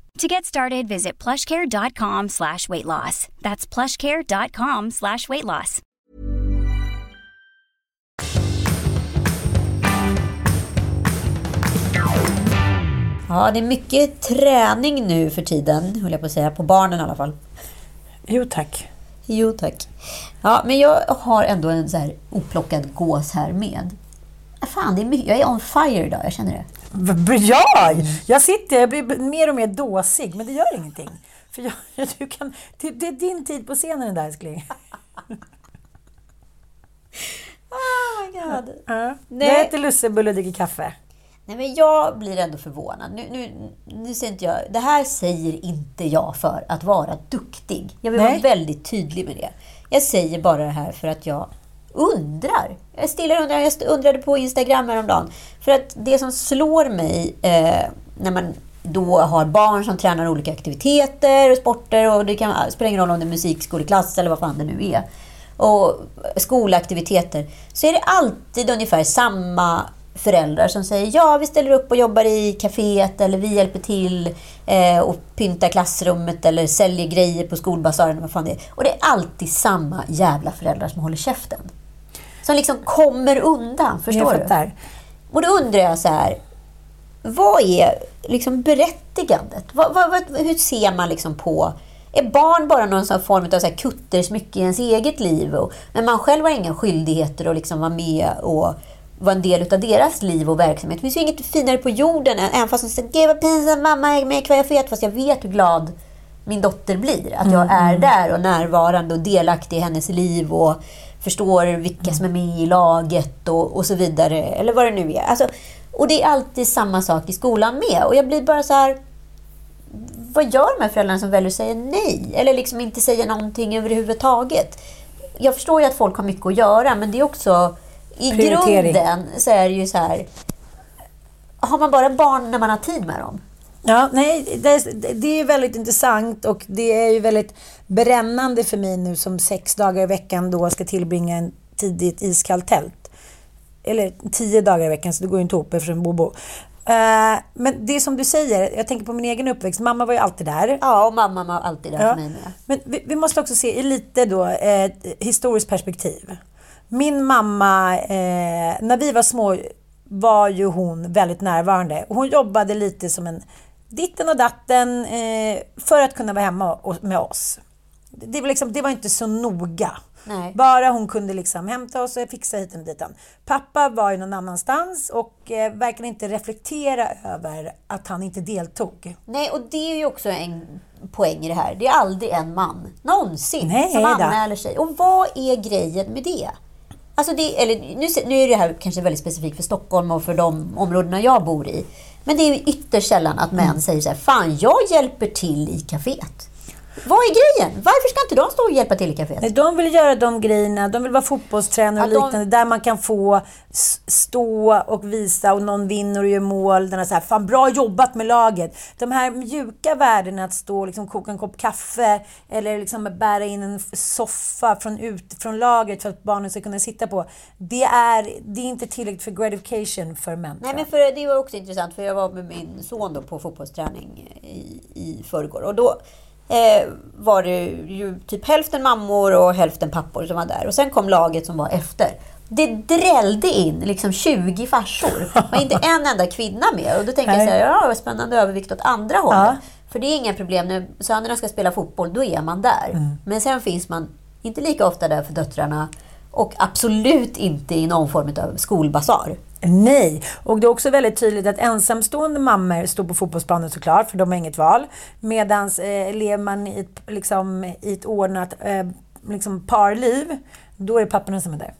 To get started, visit plushcare.com slash weight loss. That's plushcare.com slash weight loss. Ja, det är mycket träning nu för tiden, höll jag på att säga. På barnen i alla fall. Jo tack. Jo, tack. Ja, men jag har ändå en så här oplockad gås här med. Fan, det är mycket, jag är on fire idag, jag känner det. V- Ja! Jag sitter, jag blir mer och mer dåsig, men det gör ingenting. För jag, du kan, det, det är din tid på scenen där älskling. Oh my god. Ja. Nej. Jag äter lussebulle och dricker kaffe. Nej, men jag blir ändå förvånad. Nu, nu, nu säger inte jag, det här säger inte jag för att vara duktig. Jag vill Nej. vara väldigt tydlig med det. Jag säger bara det här för att jag undrar. Jag stilla undrar. Jag undrade på Instagram häromdagen. För att det som slår mig eh, när man då har barn som tränar olika aktiviteter och sporter och det kan spela ingen roll om det är musikskoleklass eller vad fan det nu är. Och skolaktiviteter. Så är det alltid ungefär samma föräldrar som säger ja, vi ställer upp och jobbar i kaféet eller vi hjälper till eh, och pyntar klassrummet eller säljer grejer på skolbasaren. Vad fan det är. Och det är alltid samma jävla föräldrar som håller käften. Som liksom kommer undan, förstår Jag fattar. du? Och då undrar jag så här, vad är liksom berättigandet? Vad, vad, vad, hur ser man liksom på... Är barn bara någon sån form av så här kuttersmycke i ens eget liv? Och, men man själv har inga skyldigheter att liksom vara med och vara en del av deras liv och verksamhet. Det finns ju inget finare på jorden än, även fast de säger Gud vad pinsamt, mamma är med ikväll, jag vet, fast jag vet hur glad min dotter blir. Att jag är där och närvarande och delaktig i hennes liv och förstår vilka som är med i laget och, och så vidare. Eller vad det nu är. Alltså, och det är alltid samma sak i skolan med. Och jag blir bara så här... Vad gör de här föräldrarna som väljer att säga nej? Eller liksom inte säga någonting överhuvudtaget? Jag förstår ju att folk har mycket att göra, men det är också... I grunden så är det ju så här... Har man bara barn när man har tid med dem? Ja, nej, det, det är väldigt intressant och det är ju väldigt brännande för mig nu som sex dagar i veckan då ska tillbringa en tid i ett iskallt tält. Eller tio dagar i veckan, så det går ju inte ihop eftersom Bobo. Eh, men det är som du säger, jag tänker på min egen uppväxt. Mamma var ju alltid där. Ja, och mamma var alltid där Ja. för mig med. Men vi, vi måste också se i lite då eh, historiskt perspektiv. Min mamma, eh, när vi var små var ju hon väldigt närvarande. Hon jobbade lite som en ditten och datten eh, för att kunna vara hemma och, med oss. Det var, liksom, det var inte så noga. Nej. Bara hon kunde liksom hämta oss och fixa hit och dit. Pappa var ju någon annanstans och eh, verkligen inte reflektera över att han inte deltog. Nej, och det är ju också en poäng i det här. Det är aldrig en man, någonsin, Nej som anmäler sig. Och vad är grejen med det? Alltså det eller, nu, nu är det här kanske väldigt specifikt för Stockholm och för de områdena jag bor i. Men det är ju ytterst sällan att män Mm. säger så här, fan jag hjälper till i kaféet. Vad är grejen? Varför ska inte de stå och hjälpa till i kaféet? Nej, de vill göra de grejerna. De vill vara fotbollstränare och Ja, de- liknande. Där man kan få stå och visa och någon vinner och gör mål. Den så här, fan bra jobbat med laget. De här mjuka värdena att stå och liksom koka en kopp kaffe eller liksom bära in en soffa från, ut, från laget för att barnen ska kunna sitta på. Det är, det är inte tillräckligt för gratification för män. Nej, men för det var också intressant, för jag var med min son då på fotbollsträning i, i förrgår. Och då eh, var det ju typ hälften mammor och hälften pappor som var där. Och sen kom laget som var efter. Det drällde in liksom 20 farsor. Var inte en enda kvinna med. Och då tänkte jag så här, ja, vad spännande övervikt åt andra hållet. Ja. För det är inga problem. När sönerna ska spela fotboll, då är man där. Mm. Men sen finns man inte lika ofta där för döttrarna. Och absolut inte i någon form av skolbasar. Nej, och det är också väldigt tydligt att ensamstående mammor står på fotbollsplanen såklart, för de har inget val. Medan eh, lever man i ett, liksom, i ett ordnat eh, liksom parliv, då är det papporna som är där.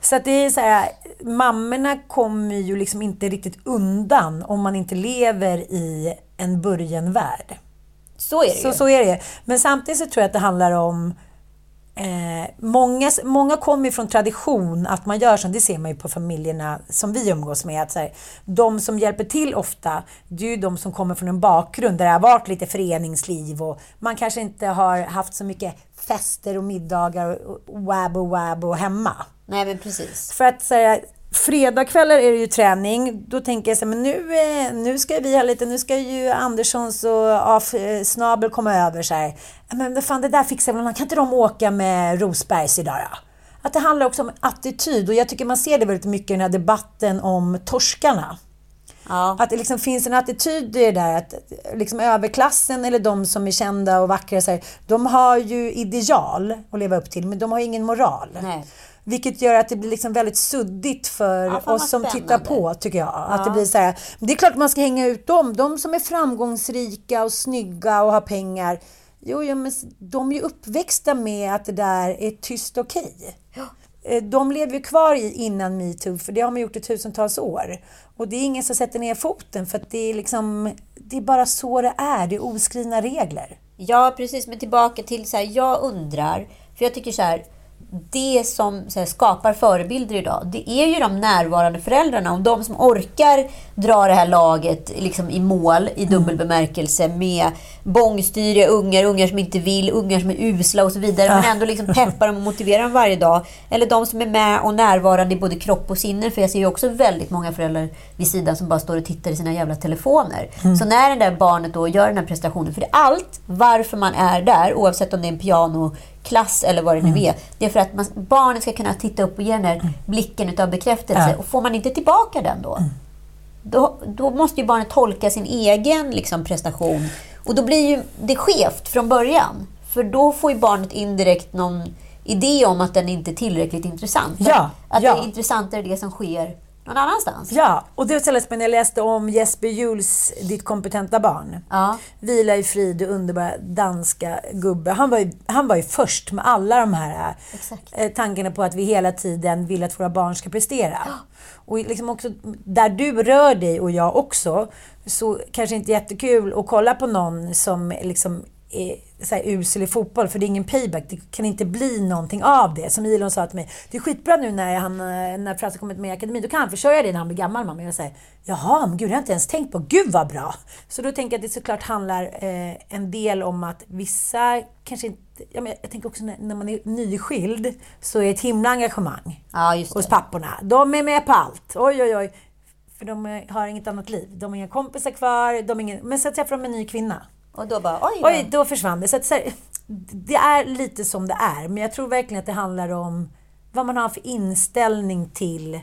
Så att det är så här, mammorna kommer ju liksom inte riktigt undan om man inte lever i en börjenvärld. Så är det Så, ju. så är det. Men samtidigt så tror jag att det handlar om Eh, många, många kommer från tradition att man gör så. Det ser man ju på familjerna som vi umgås med. Att så här, de som hjälper till ofta, det är ju de som kommer från en bakgrund där det har varit lite föreningsliv och man kanske inte har haft så mycket fester och middagar och wab och wab och hemma. Nej, men precis. För att säga Fredagskvällar är det ju träning. Då tänker jag så här, men nu, eh, nu ska vi ha lite, nu ska ju Anderssons och Af, eh, Snabel komma över så här. Men fan, det där fixar väl. Kan inte de åka med Rosbergs idag då? Att det handlar också om attityd och jag tycker man ser det väldigt mycket i den här debatten om torskarna. Ja. Att det liksom finns en attityd i det där att liksom överklassen eller de som är kända och vackra, så här, de har ju ideal att leva upp till men de har ingen moral. Nej. Vilket gör att det blir liksom väldigt suddigt för Ja, oss som tittar på, tycker jag. Att det blir så här, det är klart man ska hänga ut dem. De som är framgångsrika och snygga och har pengar. Jo, ja, men de är ju uppväxta med att det där är tyst okej. Eh, De lever ju kvar i innan metoo, för det har man gjort i tusentals år. Och det är ingen som sätter ner foten, för att det är liksom... Det är bara så det är. Det är oskrivna regler. Ja, precis. Men tillbaka till så här, jag undrar, för jag tycker så här, det som här, skapar förebilder idag, det är ju de närvarande föräldrarna och de som orkar dra det här laget liksom, i mål i dubbel bemärkelse med bångstyriga ungar, ungar som inte vill, ungar som är usla och så vidare. Men ändå liksom peppar dem och motiverar dem varje dag. Eller de som är med och närvarande i både kropp och sinne. För jag ser ju också väldigt många föräldrar vid sidan som bara står och tittar i sina jävla telefoner. Så när det där barnet då gör den här prestationen, för det är allt varför man är där, oavsett om det är en pianoklass eller vad det nu är. Det är för att man, barnet ska kunna titta upp och ge den här blicken utav bekräftelse. Ja. Och får man inte tillbaka den då, då, då måste ju barnet tolka sin egen liksom, prestation. Och då blir ju det skevt från början. För då får ju barnet indirekt någon idé om att den inte är tillräckligt intressant. Ja, att ja. det är intressantare det som sker någon annanstans. Ja, och det var när jag läste om Jesper Juhls Ditt kompetenta barn. Ja. Vila i frid, du underbara danska gubbe. Han var, ju, han var ju först med alla de här Exakt. eh, tankarna på att vi hela tiden vill att våra barn ska prestera. Och liksom också där du rör dig och jag också, så kanske inte jättekul att kolla på någon som liksom är så här usel i fotboll, för det är ingen payback. Det kan inte bli någonting av det. Som Ilon sa till mig, det är skitbra nu när, han, eh, när Frasse kommit med i akademin, då kan han försörja dig när han blir gammal mamma. Jag säger, jaha, men gud, det har jag inte ens tänkt på. Gud vad bra! Så då tänker jag att det såklart handlar eh, en del om att vissa kanske inte... Ja, men jag tänker också när, när man är nyskild så är det ett himla engagemang Ja, just hos det. papporna. De är med på allt. Oj, oj, oj. För de eh, har inget annat liv. De har inga kompisar kvar. De har ingen, men så träffar de en ny kvinna. Och då bara, oj. Oj, då försvann det. Så att, så här, det är lite som det är. Men jag tror verkligen att det handlar om vad man har för inställning till, eh,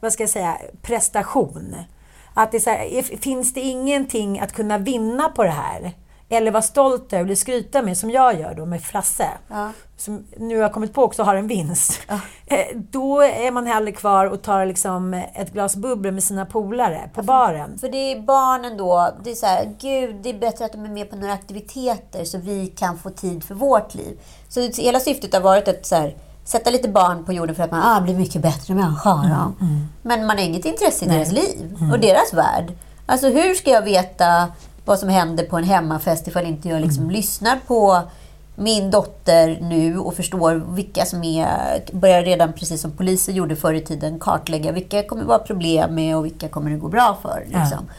vad ska jag säga, prestation. Att det är så här, är- finns det ingenting att kunna vinna på det här? Eller vara stolt över, eller skryta med, som jag gör då med Frasse. Som nu har kommit på också har en vinst. Eh, Då är man hellre kvar och tar liksom ett glas bubbel med sina polare på baren. För det är barnen då, det är så här, gud, det är bättre att de är med på några aktiviteter så vi kan få tid för vårt liv. Så hela syftet har varit att så här, sätta lite barn på jorden för att man ah, blir mycket bättre människa. Ja. Men man har inget intresse i deras liv och deras värld. Alltså hur ska jag veta vad som händer på en hemmafest ifall inte jag liksom lyssnar på min dotter nu och förstår vilka som är, börjar redan precis som poliser gjorde förr i tiden, kartlägga vilka kommer vara problem med och vilka kommer det gå bra för. Liksom.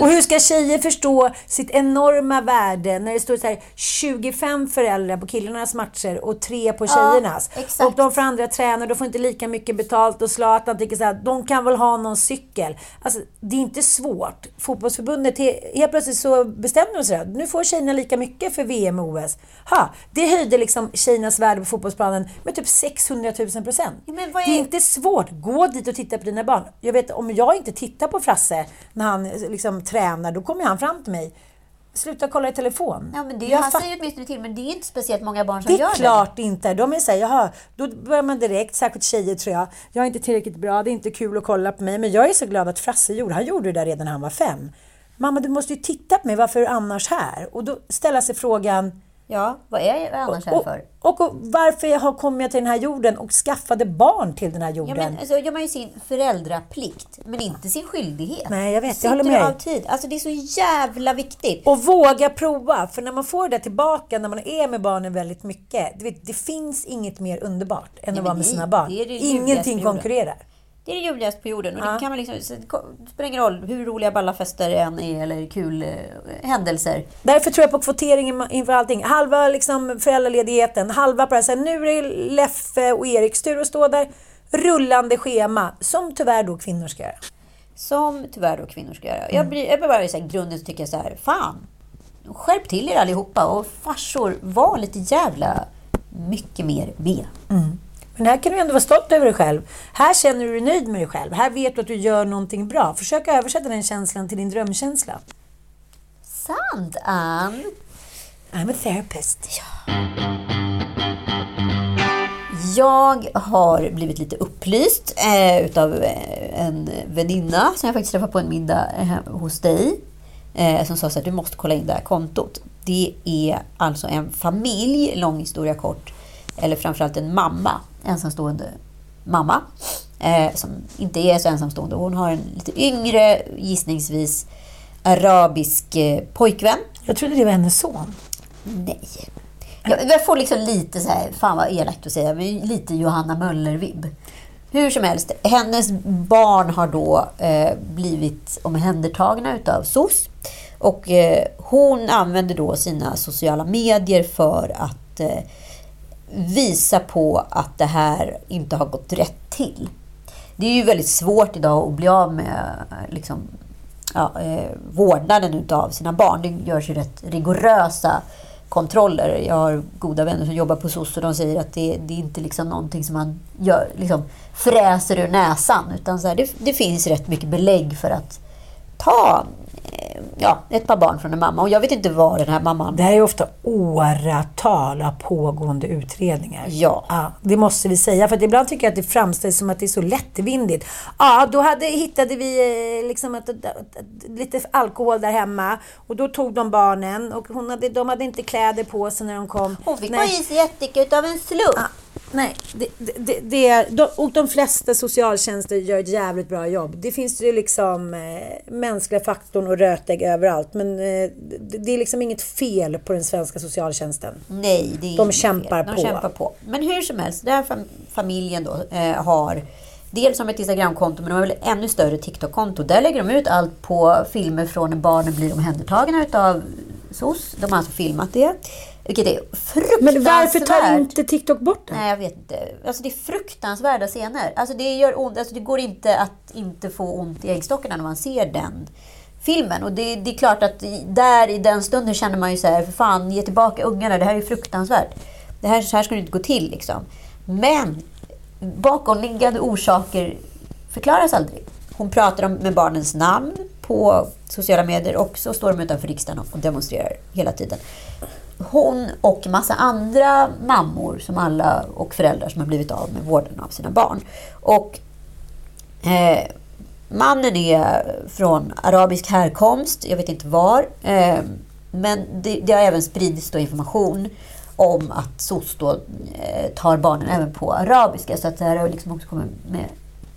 Och hur ska tjejer förstå sitt enorma värde när det står så här 25 föräldrar på killarnas matcher och tre på tjejernas? exakt. och de får andra tränare, de får inte lika mycket betalt och Zlatan tycker så här, de kan väl ha någon cykel. Alltså, det är inte svårt. Fotbollsförbundet, he- helt plötsligt så bestämde de sig att nu får tjejerna lika mycket för VM och OS. Ha, det höjde liksom tjejernas värde på fotbollsplanen med typ 600 000 procent. Ja, är- Det är inte svårt. Gå dit och titta på dina barn. Jag vet, om jag inte tittar på Frasse när han liksom tränar, då kommer han fram till mig. Sluta kolla i telefon. Ja, men det, Jag han fatt- säger åtminstone till, men det är inte speciellt många barn som det gör är klart inte. De är såhär, jaha, då börjar man direkt, särskilt tjejer tror jag. Jag är inte tillräckligt bra, det är inte kul att kolla på mig. Men jag är så glad att Frasse gjorde, han gjorde det där redan när han var fem. Mamma, du måste ju titta på mig, varför är du annars här? Och då ställa sig frågan, det. Ja, vad är jag annars här och, för? och, och varför jag har kommit jag till den här jorden och skaffade barn till den här Ja, jorden? men, alltså, gör man ju sin föräldraplikt, men inte sin skyldighet. Nej, jag vet. Jag håller med dig. av tid. Alltså, det är så jävla viktigt. Och våga prova, för när man får det tillbaka när man är med barnen väldigt mycket. Du vet, det finns inget mer underbart än att men vara med det- sina barn. det det Ingenting konkurrerar. Det är det ljuvligaste på jorden. Och Ja. det, kan man liksom, det spelar ingen roll hur roliga ballafester det än är eller kul eh, händelser. Därför tror jag på kvotering inför allting. Halva liksom föräldraledigheten, halva på det här. Nu är det Leffe och Eriks tur att stå där. Rullande schema, som tyvärr då kvinnor ska göra. Som tyvärr då kvinnor ska göra. Mm. Jag blir, jag blir bara så här, grunden så tycker jag så här, fan. Skärp till er allihopa och farsor, var lite jävla mycket mer med. Men här kan du ändå vara stolt över dig själv. Här känner du dig nöjd med dig själv. Här vet du att du gör någonting bra. Försök översätta den känslan till din drömkänsla. Sant, Ann. I'm a therapist. Jag har blivit lite upplyst eh, utav eh, en väninna som jag faktiskt träffade på en middag eh, hos dig. Eh, som sa att du måste kolla in det här kontot. Det är alltså en familj, lång historia kort, eller framförallt en mamma, ensamstående mamma, eh, som inte är så ensamstående. Hon har en lite yngre, gissningsvis arabisk eh, pojkvän. Jag trodde det var hennes son. Nej. Jag, jag får liksom lite så här, fan vad elakt att säga, men lite Johanna Möller-vibb. Hur som helst, hennes barn har då eh, blivit omhändertagna utav SOS. Och eh, hon använder då sina sociala medier för att eh, visa på att det här inte har gått rätt till. Det är ju väldigt svårt idag att bli av med liksom, ja, eh, vårdnaden utav sina barn. Det görs ju rätt rigorösa kontroller. Jag har goda vänner som jobbar på SOS och de säger att det, det är inte liksom någonting som man gör, liksom, fräser ur näsan. Utan så här, det, det finns rätt mycket belägg för att ta eh, ja, ett par barn från en mamma. Och jag vet inte var den här mamman... Det här är ofta åratal av pågående utredningar. Ja. ja. Det måste vi säga. För att ibland tycker jag att det framställs som att det är så lättvindigt. Ja, då hade, hittade vi eh, liksom ett, ett, ett, lite alkohol där hemma. Och då tog de barnen. Och hon hade, de hade inte kläder på sig när de kom. Hon fick Nej. vara i sig jättemycket utav en slump. Ja, nej, det, det, det är, de, och de flesta socialtjänster gör ett jävligt bra jobb. Det finns ju liksom eh, mänskliga faktorn och rötägg överallt. Men eh, det, det är liksom inget fel på den svenska socialtjänsten. Nej, det är De kämpar fel. på. De kämpar på. Men hur som helst, fam- familjen då eh, har dels som ett Instagramkonto, men de har väl ännu större TikTok-konto. Där lägger de ut allt på filmer från när barnen blir omhändertagna utav SOS. De har alltså filmat det. Vilket är fruktansvärt. Men varför tar inte TikTok bort det? Nej, jag vet inte. Alltså det är fruktansvärda scener. Alltså det gör ont. Alltså det går inte att inte få ont i äggstockarna när man ser den filmen. Och det, det är klart att där i den stunden känner man ju så här, för fan, ge tillbaka ungarna, det här är fruktansvärt. Det här, så här ska det inte gå till liksom. Men bakomliggande orsaker förklaras aldrig. Hon pratar om, med barnens namn på sociala medier och så står de utanför riksdagen och demonstrerar hela tiden. Hon och massa andra mammor som alla, och föräldrar som har blivit av med vården av sina barn. Och eh, Mannen är från arabisk härkomst, jag vet inte var. Eh, men det, det har även spridits då information om att SOS då, eh, tar barnen även på arabiska. Så att det här har liksom också kommit med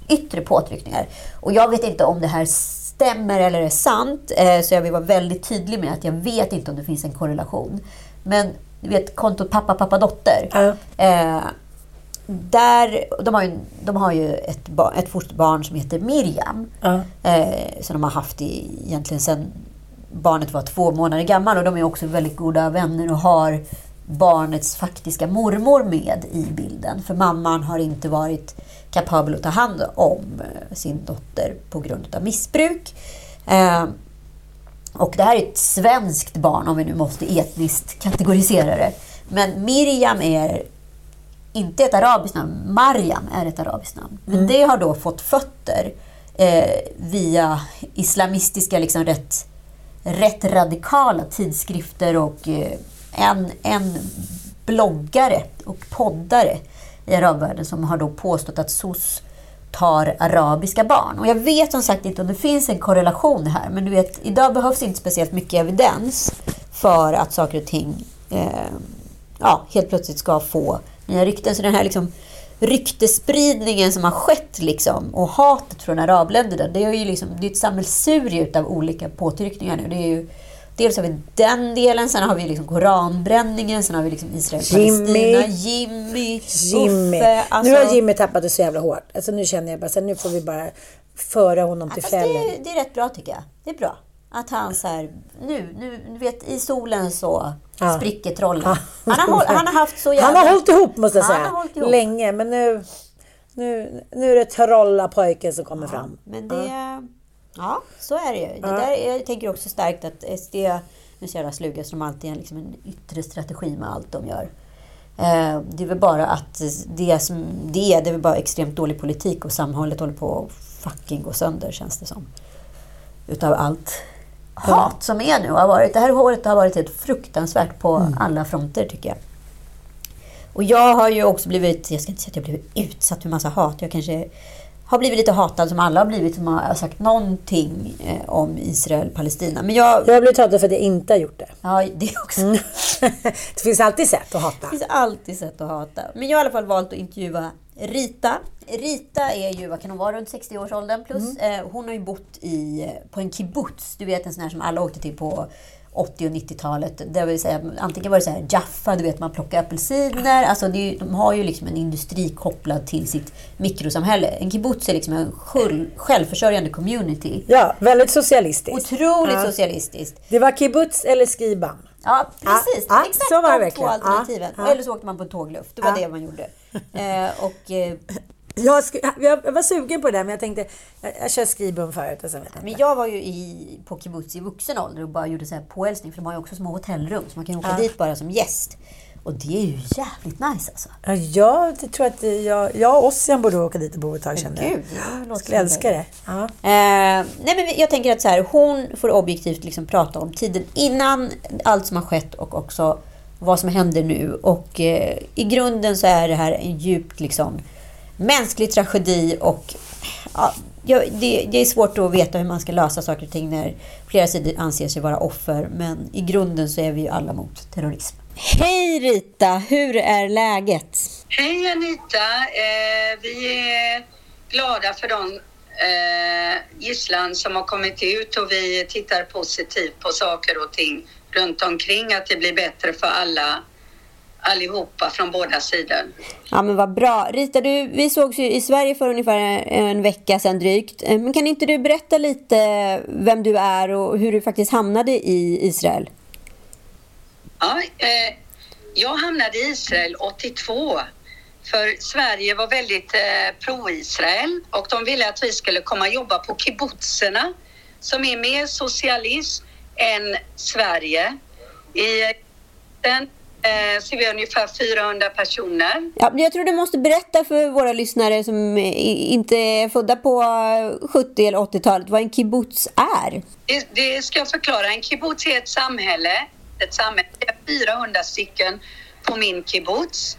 yttre påtryckningar. Och jag vet inte om det här stämmer eller är sant. Eh, så jag vill vara väldigt tydlig med att jag vet inte om det finns en korrelation. Men du vet kontot pappa, pappa, dotter. Ja. Eh, där, de, har ju, de har ju ett, bar, ett fosterbarn som heter Miriam. Ja. Eh, som de har haft i, egentligen sedan barnet var två månader gammal. Och de är också väldigt goda vänner och har barnets faktiska mormor med i bilden. För mamman har inte varit kapabel att ta hand om eh, sin dotter på grund av missbruk. Eh, och det här är ett svenskt barn, om vi nu måste etniskt kategorisera det. Men Miriam är inte ett arabiskt namn. Mariam är ett arabiskt namn. Men det har då fått fötter eh, via islamistiska, liksom rätt, rätt radikala tidskrifter och eh, en, en bloggare och poddare i arabvärlden som har då påstått att SOS tar arabiska barn. Och jag vet som sagt inte om det finns en korrelation här, men du vet, idag behövs inte speciellt mycket evidens för att saker och ting eh, ja, helt plötsligt ska få nya rykten. Så den här liksom ryktespridningen som har skett liksom, och hatet från arabländerna, det är ju liksom, det är ett sammelsurium av olika påtryckningar nu. Det är ju, dels har vi den delen, sen har vi liksom koranbränningen, sen har vi liksom Israel, Jimmy. Palestina, Jimmy, Jimmy. Uffe. Alltså, Nu har Jimmy tappat det så jävla hårt. Alltså nu känner jag bara så här, nu får vi bara föra honom till fällen. det, det är rätt bra tycker jag. Det är bra. Att han så här, nu, nu, du vet i solen så Ja. spricker trollen. Ja. Han, har, han har haft så jävla... Han har hållit ihop måste jag säga. Länge. Men nu, nu, nu är det trollapojken som kommer fram. Men det... Ja, så är det ju. Det där, jag tänker också starkt att SD, nu är så jävla sluga de alltid har liksom en yttre strategi med allt de gör. Eh, Det är väl bara att det som det är, det är väl bara extremt dålig politik och samhället håller på att fucking gå sönder känns det som. Utav allt hat som är nu har varit. Det här året har varit helt fruktansvärt på alla fronter tycker jag. Och jag har ju också blivit, jag ska inte säga att jag blivit utsatt för massa hat. Jag kanske har blivit lite hatad som alla har blivit som har sagt någonting eh, om Israel-Palestina. Men jag... Jag har blivit hatad för att jag inte har gjort det. Ja, det också... det finns alltid sätt att hata. Det finns alltid sätt att hata. Men jag har i alla fall valt att intervjua Rita. Rita är ju, vad kan hon vara, runt 60-årsåldern plus. Eh, hon har ju bott i, på en kibbutz. Du vet en sån här som alla åkte till på 80 och 90-talet. Det vill säga, antingen var det så här Jaffa, du vet man plockar apelsiner. Alltså ju- de har ju liksom en industri kopplad till sitt mikrosamhälle. En kibbutz är liksom en själv, självförsörjande community. Ja, väldigt socialistiskt. Otroligt Ja. socialistiskt. Det var kibbutz eller skibam. Ja, precis. Ja, ja, Exakt det de två alternativen. Ja, ja. Eller så åkte man på tågluft. Det var Ja. det man gjorde. Eh, och, eh, Jag, jag var sugen på det, men jag tänkte, jag, jag kör skribum förut och sen vet jag men jag var ju i, på kibbutz i vuxen ålder och bara gjorde så här påhälsning. För de har ju också små hotellrum. Så man kan åka Ja. dit bara som gäst. Och det är ju jävligt nice alltså. Ja, jag tror att jag, jag och Ossian borde åka dit och bo ett tag kände jag. Gud, låter Skulle älska det. Ja. Eh, nej men jag tänker att så här, hon får objektivt liksom prata om tiden innan allt som har skett och också vad som händer nu. Och eh, i grunden så är det här en djupt liksom, mänsklig tragedi och ja, det, det är svårt att veta hur man ska lösa saker och ting när flera sidor anser sig vara offer. Men i grunden så är vi ju alla mot terrorism. Hej Rita! Hur är läget? Hej Anita! Eh, vi är glada för de eh, gisslan som har kommit ut och vi tittar positivt på saker och ting runt omkring att det blir bättre för alla allihopa från båda sidor. Ja men vad bra. Rita, du, vi sågs ju i Sverige för ungefär en vecka sedan drygt. Eh, Men kan inte du berätta lite vem du är och hur du faktiskt hamnade i Israel? Ja, eh, jag hamnade i Israel 82 för Sverige var väldigt eh, pro-Israel och de ville att vi skulle komma och jobba på kibbutzerna som är mer socialism än Sverige. I den eh, så är vi ungefär 400 personer. Ja, jag tror du måste berätta för våra lyssnare som i- inte är födda på 70 eller 80-talet vad en kibbutz är. Det, det ska jag förklara. En kibbutz är ett samhälle. Ett samhälle. Det är 400 stycken på min kibbutz.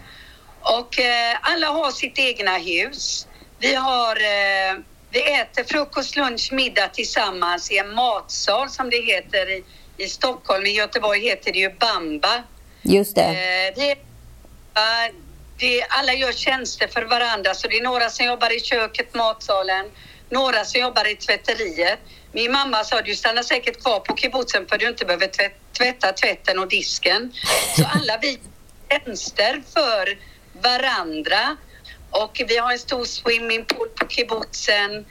Och eh, alla har sitt egna hus. Vi har... Eh, vi äter frukost, lunch, middag tillsammans i en matsal som det heter i, i Stockholm. I Göteborg heter det ju Bamba. Just det. Eh, det, eh, det, alla gör tjänster för varandra, så det är några som jobbar i köket, matsalen, några som jobbar i tvätteriet. Min mamma sa du stannar säkert kvar på kibbutzen för du inte behöver tvätt, tvätta tvätten och disken. Så alla vi gör tjänster för varandra och vi har en stor swimmingpool på kibbutzen.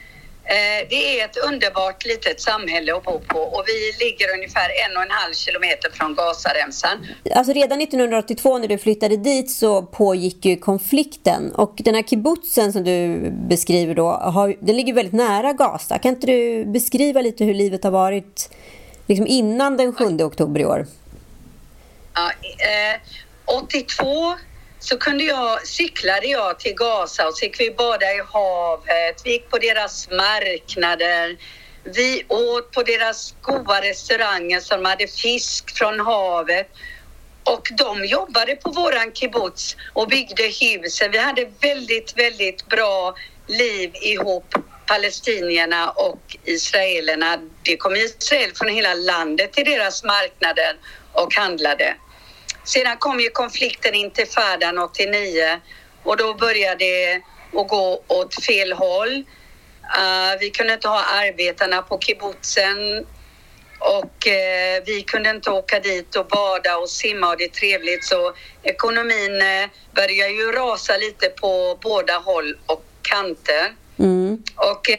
Eh, det är ett underbart litet samhälle att bo på och vi ligger ungefär en och en halv kilometer från Gazaremsan. Alltså redan 1982 när du flyttade dit så pågick ju konflikten. Och den här kibbutzen som du beskriver då, har, den ligger väldigt nära Gaza. Kan inte du beskriva lite hur livet har varit liksom innan den 7 oktober i år? Ja, eh, 82 så kunde jag, cyklade jag till Gaza och så gick vi bada i havet. Vi gick på deras marknader. Vi åt på deras goda restauranger som hade fisk från havet. Och de jobbade på våran kibbutz och byggde husen. Vi hade väldigt, väldigt bra liv ihop, palestinierna och israelerna. Det kom Israel från hela landet till deras marknader och handlade. Sedan kom ju konflikten intifadan 89 och då började det att gå åt fel håll. Uh, vi kunde inte ha arbetarna på kibbutzen och eh, vi kunde inte åka dit och bada och simma och det är trevligt så ekonomin eh, börjar ju rasa lite på båda håll och kanter. Mm. Och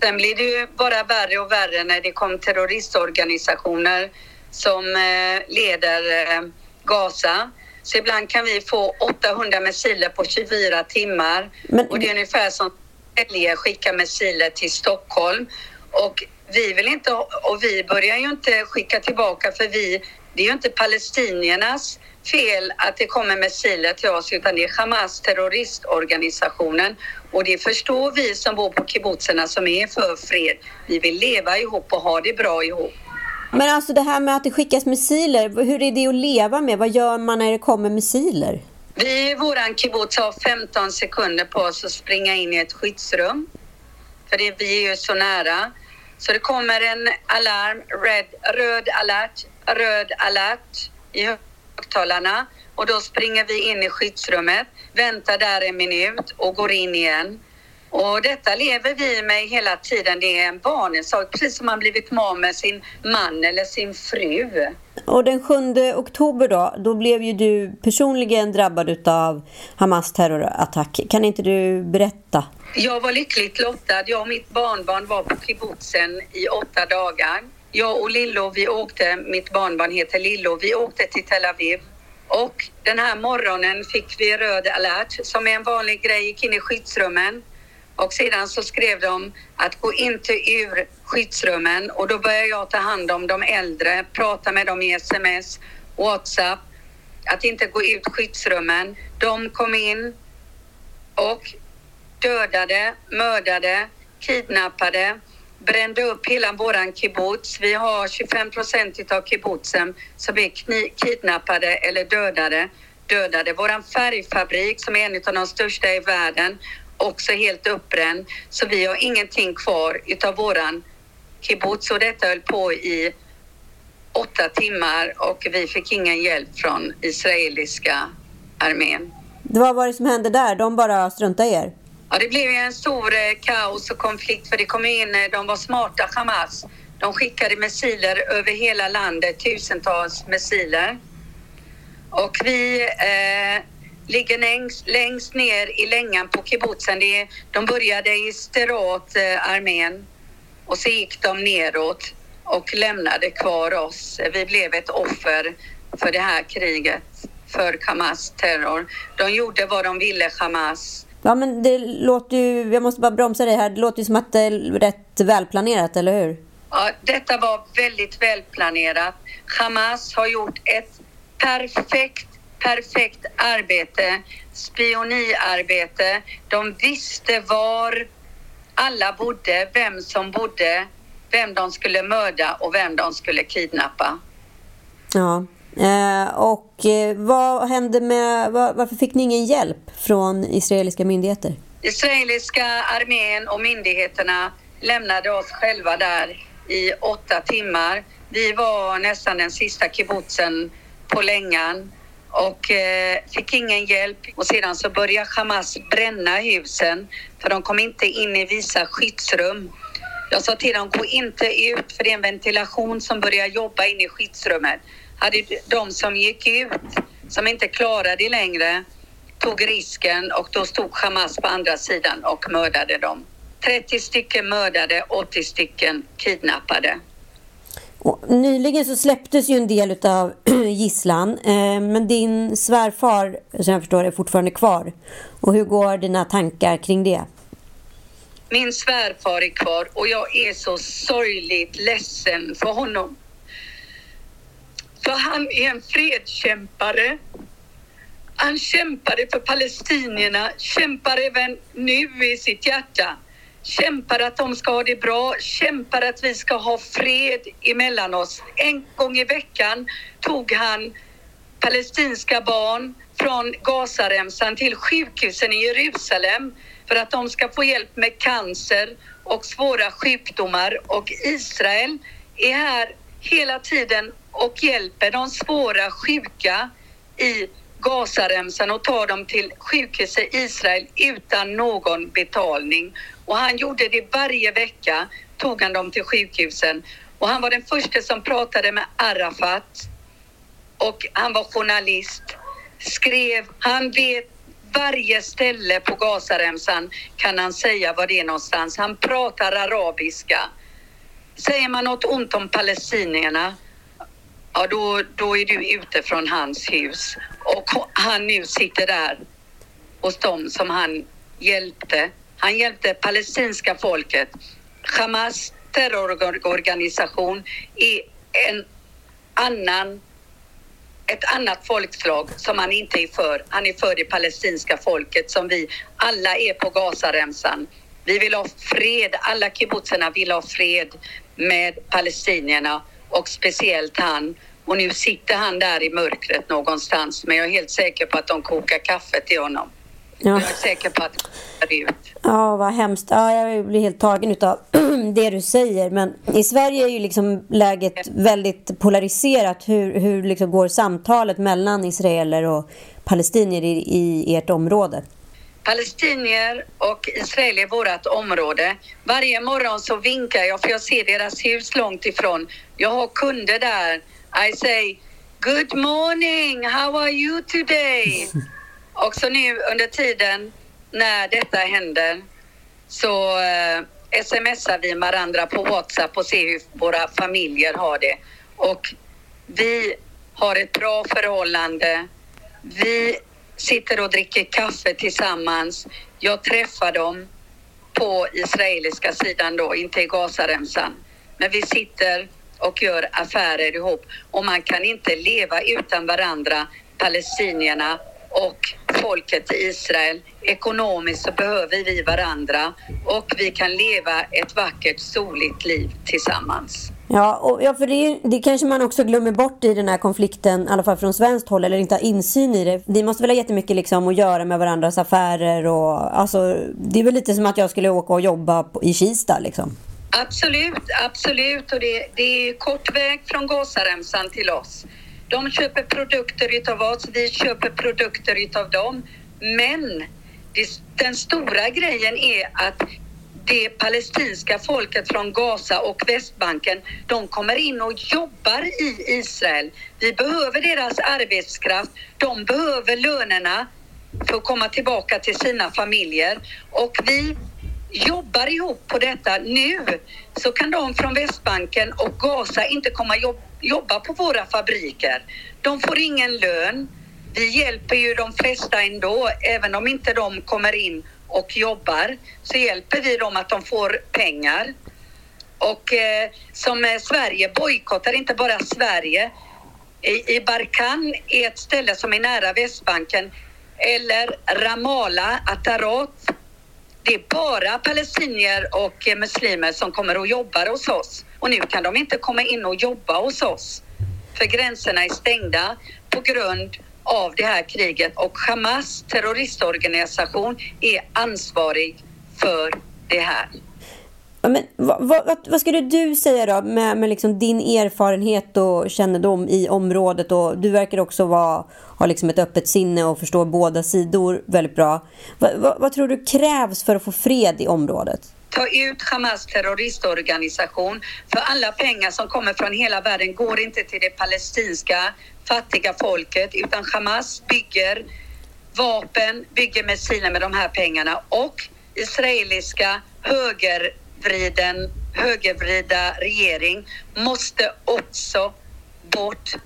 sen blir det ju bara värre och värre när det kom terroristorganisationer som eh, leder eh, Gaza. Så ibland kan vi få 800 missiler på 24 timmar Men- och det är ungefär som Sverige skickar missiler till Stockholm. Och vi vill inte, och vi börjar ju inte skicka tillbaka för vi, det är ju inte palestiniernas fel att det kommer missiler till oss utan det är Hamas terroristorganisationen och det förstår vi som bor på kibbutzerna som är för fred. Vi vill leva ihop och ha det bra ihop. Men alltså det här med att det skickas missiler, hur är det att leva med? Vad gör man när det kommer missiler? Vi i våran kibbutz har 15 sekunder på oss att springa in i ett skyddsrum. För det, vi är ju så nära. Så det kommer en alarm, red, röd alert, röd alert i högtalarna. Och då springer vi in i skyddsrummet, väntar där en minut och går in igen. Och detta lever vi med hela tiden. Det är en barnesak, precis som man blivit av med sin man eller sin fru. Och den 7 oktober då, då blev ju du personligen drabbad av Hamas terrorattack. Kan inte du berätta? Jag var lyckligt lottad. Jag och mitt barnbarn var på kibbutzen i åtta dagar. Jag och Lillo, vi åkte, mitt barnbarn heter Lillo, vi åkte till Tel Aviv. Och den här morgonen fick vi röd alert som är en vanlig grej, gick in i skyddsrummen. Och sedan så skrev de att gå inte ur skyddsrummen och då började jag ta hand om de äldre, prata med dem i sms, Whatsapp, att inte gå ut skyddsrummen. De kom in och dödade, mördade, kidnappade, brände upp hela våran kibbutz. Vi har 25 procent av kibbutzen som är kidnappade eller dödade. Dödade. Våran färgfabrik som är en av de största i världen också helt uppbränd. Så vi har ingenting kvar utav våran kibbutz och detta höll på i åtta timmar och vi fick ingen hjälp från israeliska armén. Vad var det som hände där? De bara struntade i er? Ja, det blev en stor eh, kaos och konflikt för det kom in, eh, de var smarta Hamas. De skickade missiler över hela landet, tusentals missiler. Och vi eh, ligger längst, längst ner i längan på kibbutzen. Det, de började i Sterat, eh, armén, och så gick de neråt och lämnade kvar oss. Vi blev ett offer för det här kriget, för Hamas terror. De gjorde vad de ville, Hamas. Ja, men det låter ju, jag måste bara bromsa dig här, det låter ju som att det är rätt välplanerat, eller hur? Ja, detta var väldigt välplanerat. Hamas har gjort ett perfekt perfekt arbete, spioniarbete. De visste var alla bodde, vem som bodde, vem de skulle mörda och vem de skulle kidnappa. Ja, eh, och eh, vad hände med, var, varför fick ni ingen hjälp från israeliska myndigheter? Israeliska armén och myndigheterna lämnade oss själva där i åtta timmar. Vi var nästan den sista kibbutzen på längan och eh, fick ingen hjälp. Och sedan så började Hamas bränna husen för de kom inte in i vissa skyddsrum. Jag sa till dem, gå inte ut för det är en ventilation som börjar jobba in i skyddsrummet. Hade de som gick ut, som inte klarade det längre, tog risken och då stod Hamas på andra sidan och mördade dem. 30 stycken mördade, 80 stycken kidnappade. Och nyligen så släpptes ju en del av gisslan, eh, men din svärfar, som jag förstår är fortfarande kvar. Och hur går dina tankar kring det? Min svärfar är kvar och jag är så sorgligt ledsen för honom. För han är en fredskämpare. Han kämpade för palestinierna, kämpar även nu i sitt hjärta kämpar att de ska ha det bra, kämpar att vi ska ha fred emellan oss. En gång i veckan tog han palestinska barn från Gazaremsan till sjukhusen i Jerusalem för att de ska få hjälp med cancer och svåra sjukdomar. Och Israel är här hela tiden och hjälper de svåra sjuka i Gazaremsan och tar dem till sjukhus i Israel utan någon betalning. Och han gjorde det varje vecka, tog han dem till sjukhusen. Och han var den första som pratade med Arafat. Och han var journalist, skrev, han vet varje ställe på Gazaremsan kan han säga var det är någonstans. Han pratar arabiska. Säger man något ont om palestinierna, ja då, då är du ute från hans hus. Och han nu sitter där hos dem som han hjälpte han hjälpte palestinska folket. Hamas terrororganisation är en annan, ett annat folkslag som han inte är för. Han är för det palestinska folket som vi alla är på Gazaremsan. Vi vill ha fred, alla kibbutzerna vill ha fred med palestinierna och speciellt han. Och nu sitter han där i mörkret någonstans men jag är helt säker på att de kokar kaffe till honom. Ja. Jag är säker på att det ut. Ja, vad hemskt. Ja, jag blir helt tagen av det du säger. Men i Sverige är ju liksom läget väldigt polariserat. Hur, hur liksom går samtalet mellan israeler och palestinier i, i ert område? palestinier och israeler i vårt område. Varje morgon så vinkar jag för jag ser deras hus långt ifrån. Jag har kunder där. I say Good morning, how are you today? och så nu under tiden när detta händer så eh, smsar vi varandra på WhatsApp och ser hur våra familjer har det. Och vi har ett bra förhållande. Vi sitter och dricker kaffe tillsammans. Jag träffar dem på israeliska sidan då, inte i Gazaremsan. Men vi sitter och gör affärer ihop och man kan inte leva utan varandra, palestinierna och folket i Israel. Ekonomiskt så behöver vi varandra och vi kan leva ett vackert, soligt liv tillsammans. Ja, och, ja för det, det kanske man också glömmer bort i den här konflikten, i alla fall från svenskt håll, eller inte har insyn i det. Vi måste väl ha jättemycket liksom att göra med varandras affärer och alltså, det är väl lite som att jag skulle åka och jobba på, i Kista liksom. Absolut, absolut. Och det, det är kort väg från Gazaremsan till oss. De köper produkter utav oss, vi köper produkter utav dem. Men det, den stora grejen är att det palestinska folket från Gaza och Västbanken, de kommer in och jobbar i Israel. Vi behöver deras arbetskraft, de behöver lönerna för att komma tillbaka till sina familjer och vi jobbar ihop på detta. Nu så kan de från Västbanken och Gaza inte komma jobb, jobba på våra fabriker. De får ingen lön. Vi hjälper ju de flesta ändå, även om inte de kommer in och jobbar så hjälper vi dem att de får pengar. Och eh, som eh, Sverige bojkottar, inte bara Sverige. I, I Barkan är ett ställe som är nära Västbanken eller Ramallah, Atarat. Det är bara palestinier och eh, muslimer som kommer och jobbar hos oss. Och nu kan de inte komma in och jobba hos oss. För gränserna är stängda på grund av det här kriget och Hamas terroristorganisation är ansvarig för det här men, vad, vad, vad, skulle du säga då med, med liksom din erfarenhet och kännedom i området och du verkar också vara, ha liksom ett öppet sinne och förstå båda sidor väldigt bra. vad, vad tror du krävs för att få fred i området? ta ut Hamas terroristorganisation. För alla pengar som kommer från hela världen går inte till det palestinska fattiga folket utan Hamas bygger vapen, bygger missiler med de här pengarna och israeliska höger vriden, högervrida regering måste också bort.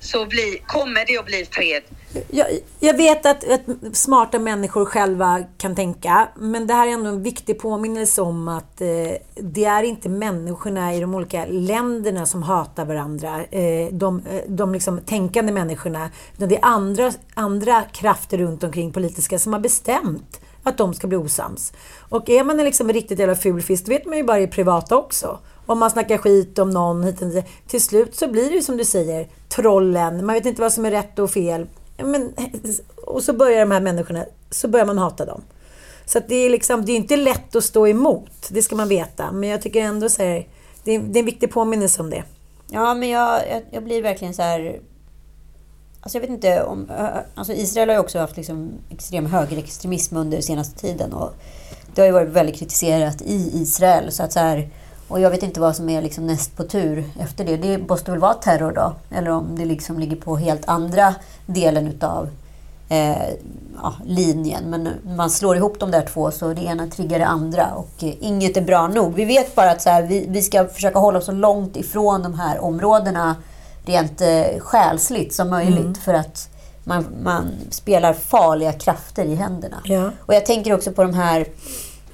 Så bli, kommer det att bli fred. Jag, jag vet att, att, smarta människor själva kan tänka, men det här är ändå en viktig påminnelse om att eh, det är inte människorna i de olika länderna som hatar varandra, eh, de, eh, de liksom tänkande människorna, utan det är andra, andra krafter runt omkring politiska som har bestämt att de ska bli osams. Och är man en liksom riktigt jävla ful fisk, då vet man ju bara i privata också. Om man snackar skit om någon hit och dit. Till slut så blir det ju som du säger, trollen. Man vet inte vad som är rätt och fel men, och så börjar de här människorna, så börjar man hata dem. Så det är liksom, det är inte lätt att stå emot, det ska man veta. Men jag tycker ändå så här, det är, det är en viktig påminnelse om det. Ja, men jag, jag, jag blir verkligen så här... Alltså jag vet inte om... Alltså Israel har ju också haft liksom extrem högerextremism under senaste tiden. Och det har ju varit väldigt kritiserat i Israel. Så att så här, och jag vet inte vad som är liksom näst på tur efter det. Det måste väl vara terror då? Eller om det liksom ligger på helt andra delen utav eh, ja, linjen. Men man slår ihop de där två så det ena triggar det andra och eh, inget är bra nog. Vi vet bara att så här, vi, vi ska försöka hålla oss så långt ifrån de här områdena rent eh, själsligt som möjligt. Mm. För att man, man spelar farliga krafter i händerna. Ja. Och jag tänker också på de här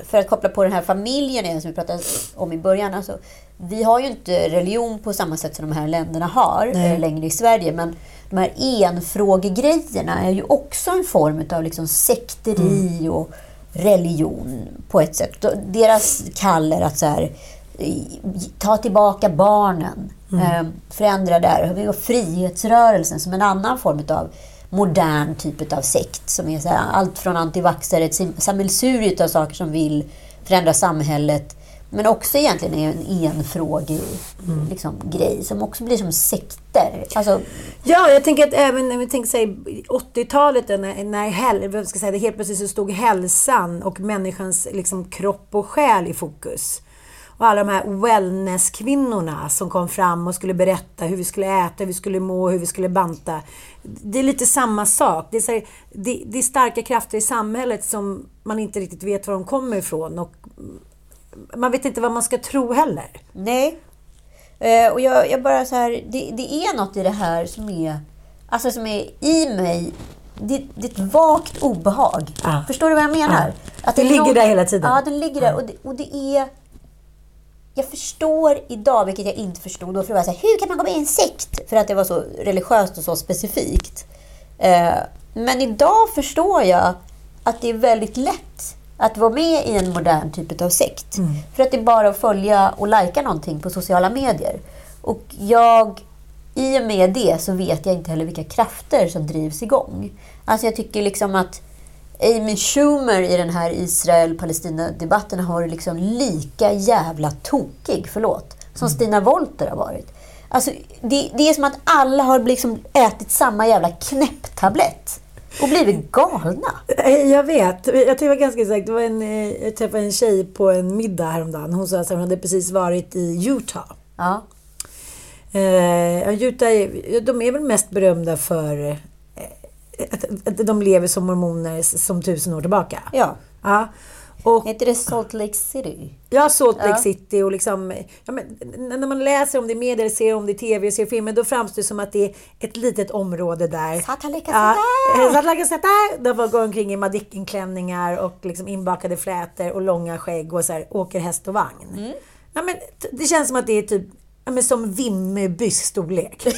för att koppla på den här familjen igen, som vi pratade om i början. Alltså, vi har ju inte religion på samma sätt som de här länderna har Nej. längre i Sverige. Men de här enfrågegrejerna är ju också en form av liksom sekteri mm. och religion på ett sätt. Deras kall är att så här, ta tillbaka barnen, mm. eh, förändra där. Vi har frihetsrörelsen som en annan form av modern typ av sekt som är så här, allt från antivaxxare, ett sammelsurium av saker som vill förändra samhället Men också egentligen är en enfrågig Mm. liksom, grej som också blir som sekter. Alltså, Ja, jag tänker att även när vi tänker sig 80-talet då, när, när vad ska säga, det helt plötsligt så stod hälsan och människans liksom, kropp och själ i fokus. Och alla de här wellnesskvinnorna som kom fram och skulle berätta hur vi skulle äta, hur vi skulle må, hur vi skulle banta. Det är lite samma sak. Det är, här, det, det är starka krafter i samhället som man inte riktigt vet var de kommer ifrån. Och man vet inte vad man ska tro heller. nej. Eh, och jag, jag bara så här, det, det är något i det här som är, alltså som är i mig. Det, det är ett vagt obehag. Ja. Förstår du vad jag menar? Ja. Att Det är ligger någon- där hela tiden. Ja, den ligger där. Och det, och det är... Jag förstår idag, vilket jag inte förstod då, för det var så här, hur kan man gå med i en sekt? För att det var så religiöst och så specifikt. Eh, men idag förstår jag att det är väldigt lätt att vara med i en modern typ av sekt. För att det är bara att följa och lajka någonting på sociala medier. Och jag, i och med det så vet jag inte heller vilka krafter som drivs igång. Alltså jag tycker liksom att Amy Schumer i den här Israel-Palestina-debatten har varit liksom lika jävla tokig, förlåt, som Stina Wolter har varit. Alltså, det, det är som att alla har liksom ätit samma jävla knäpptablett och blivit galna. Eh, Jag vet. Jag var ganska exakt. Det var en, eh, jag träffade en tjej på en middag häromdagen. Hon sa att hon hade precis varit i Utah. Ja. Eh, Utah de är väl mest berömda för att, att de lever som mormoner som tusen år tillbaka. Ja. Ja. Och Heter det Salt Lake City? har Salt Lake Ja. City och liksom, ja, men, när man läser om det i medier, ser om det i TV och ser filmer, då framstår det som att det är ett litet område där. Sataleka Ja! Där folk går omkring i Madicken-klänningar och liksom inbakade flätor och långa skägg och så här, åker häst och vagn. Mm. Ja, men, det känns som att det är typ ja, men som Vimmebys storlek.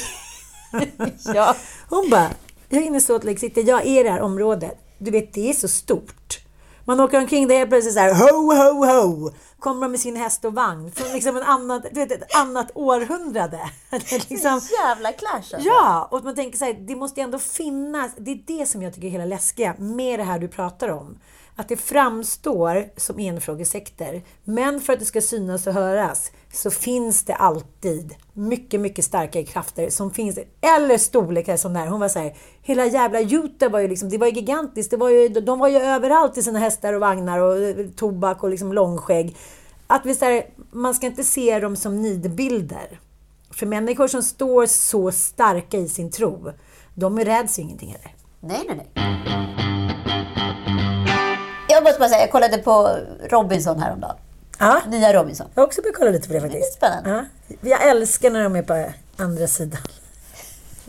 Ja. Hon bara, jag är inne i Salt Lake City, jag är i det här området. Du vet, det är så stort. Man åker omkring där helt plötsligt så här, ho, ho, ho. Kommer de med sin häst och vagn från liksom en annat, du vet, ett annat århundrade. Det är liksom, Jävla clash alltså. Ja, och man tänker så här, det måste ändå finnas, det är det som jag tycker är hela läskiga med det här du pratar om. Att det framstår som enfrågesekter, men för att det ska synas och höras så finns det alltid mycket, mycket starkare krafter som finns, eller storlekar som där. Hon var så här, hela jävla Utah var ju liksom, det var ju gigantiskt, det var ju, de var ju överallt i sina hästar och vagnar och eh, tobak och liksom långskägg. Att vi så här, man ska inte se dem som nidbilder. För människor som står så starka i sin tro, de räds ju ingenting heller. Nej, nej, nej. Jag måste bara säga, jag kollade på Robinson häromdagen. Ja, Nya Robinson. jag har också börjat kolla lite på det Det är faktiskt. spännande. Ja. Jag älskar när de är på andra sidan.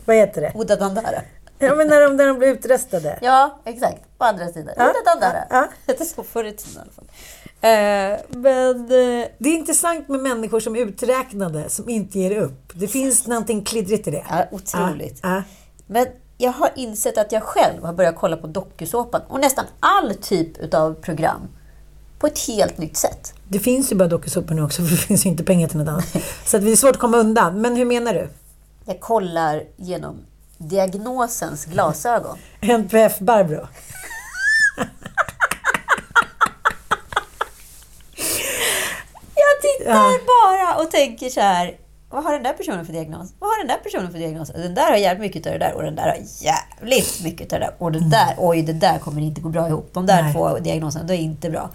Vad heter det? Oda Dandara. Ja, men när de, när de blir utröstade. Ja, exakt. På andra sidan. Ja, Oda Dandara. ja. Det är så förr i tiden i alla fall. Eh, men... eh, Det är intressant med människor som är uträknade, som inte ger upp. Det finns någonting kliddrigt i det. Ja, otroligt. Ja. Men jag har insett att jag själv har börjat kolla på dokusåpan och nästan all typ utav program på ett helt nytt sätt. Det finns ju bara dokusåpor nu också, för det finns ju inte pengar till något annat. Så att det är svårt att komma undan. Men hur menar du? Jag kollar genom diagnosens glasögon. NPF Barbro? Jag tittar bara och tänker så här. Vad har den där personen för diagnos? Vad har den där personen för diagnos? Den där har jävligt mycket av det där och den där har jävligt mycket av det där. Och den där, oj det där kommer inte gå bra ihop. De där Nej. två diagnoserna, det är inte bra.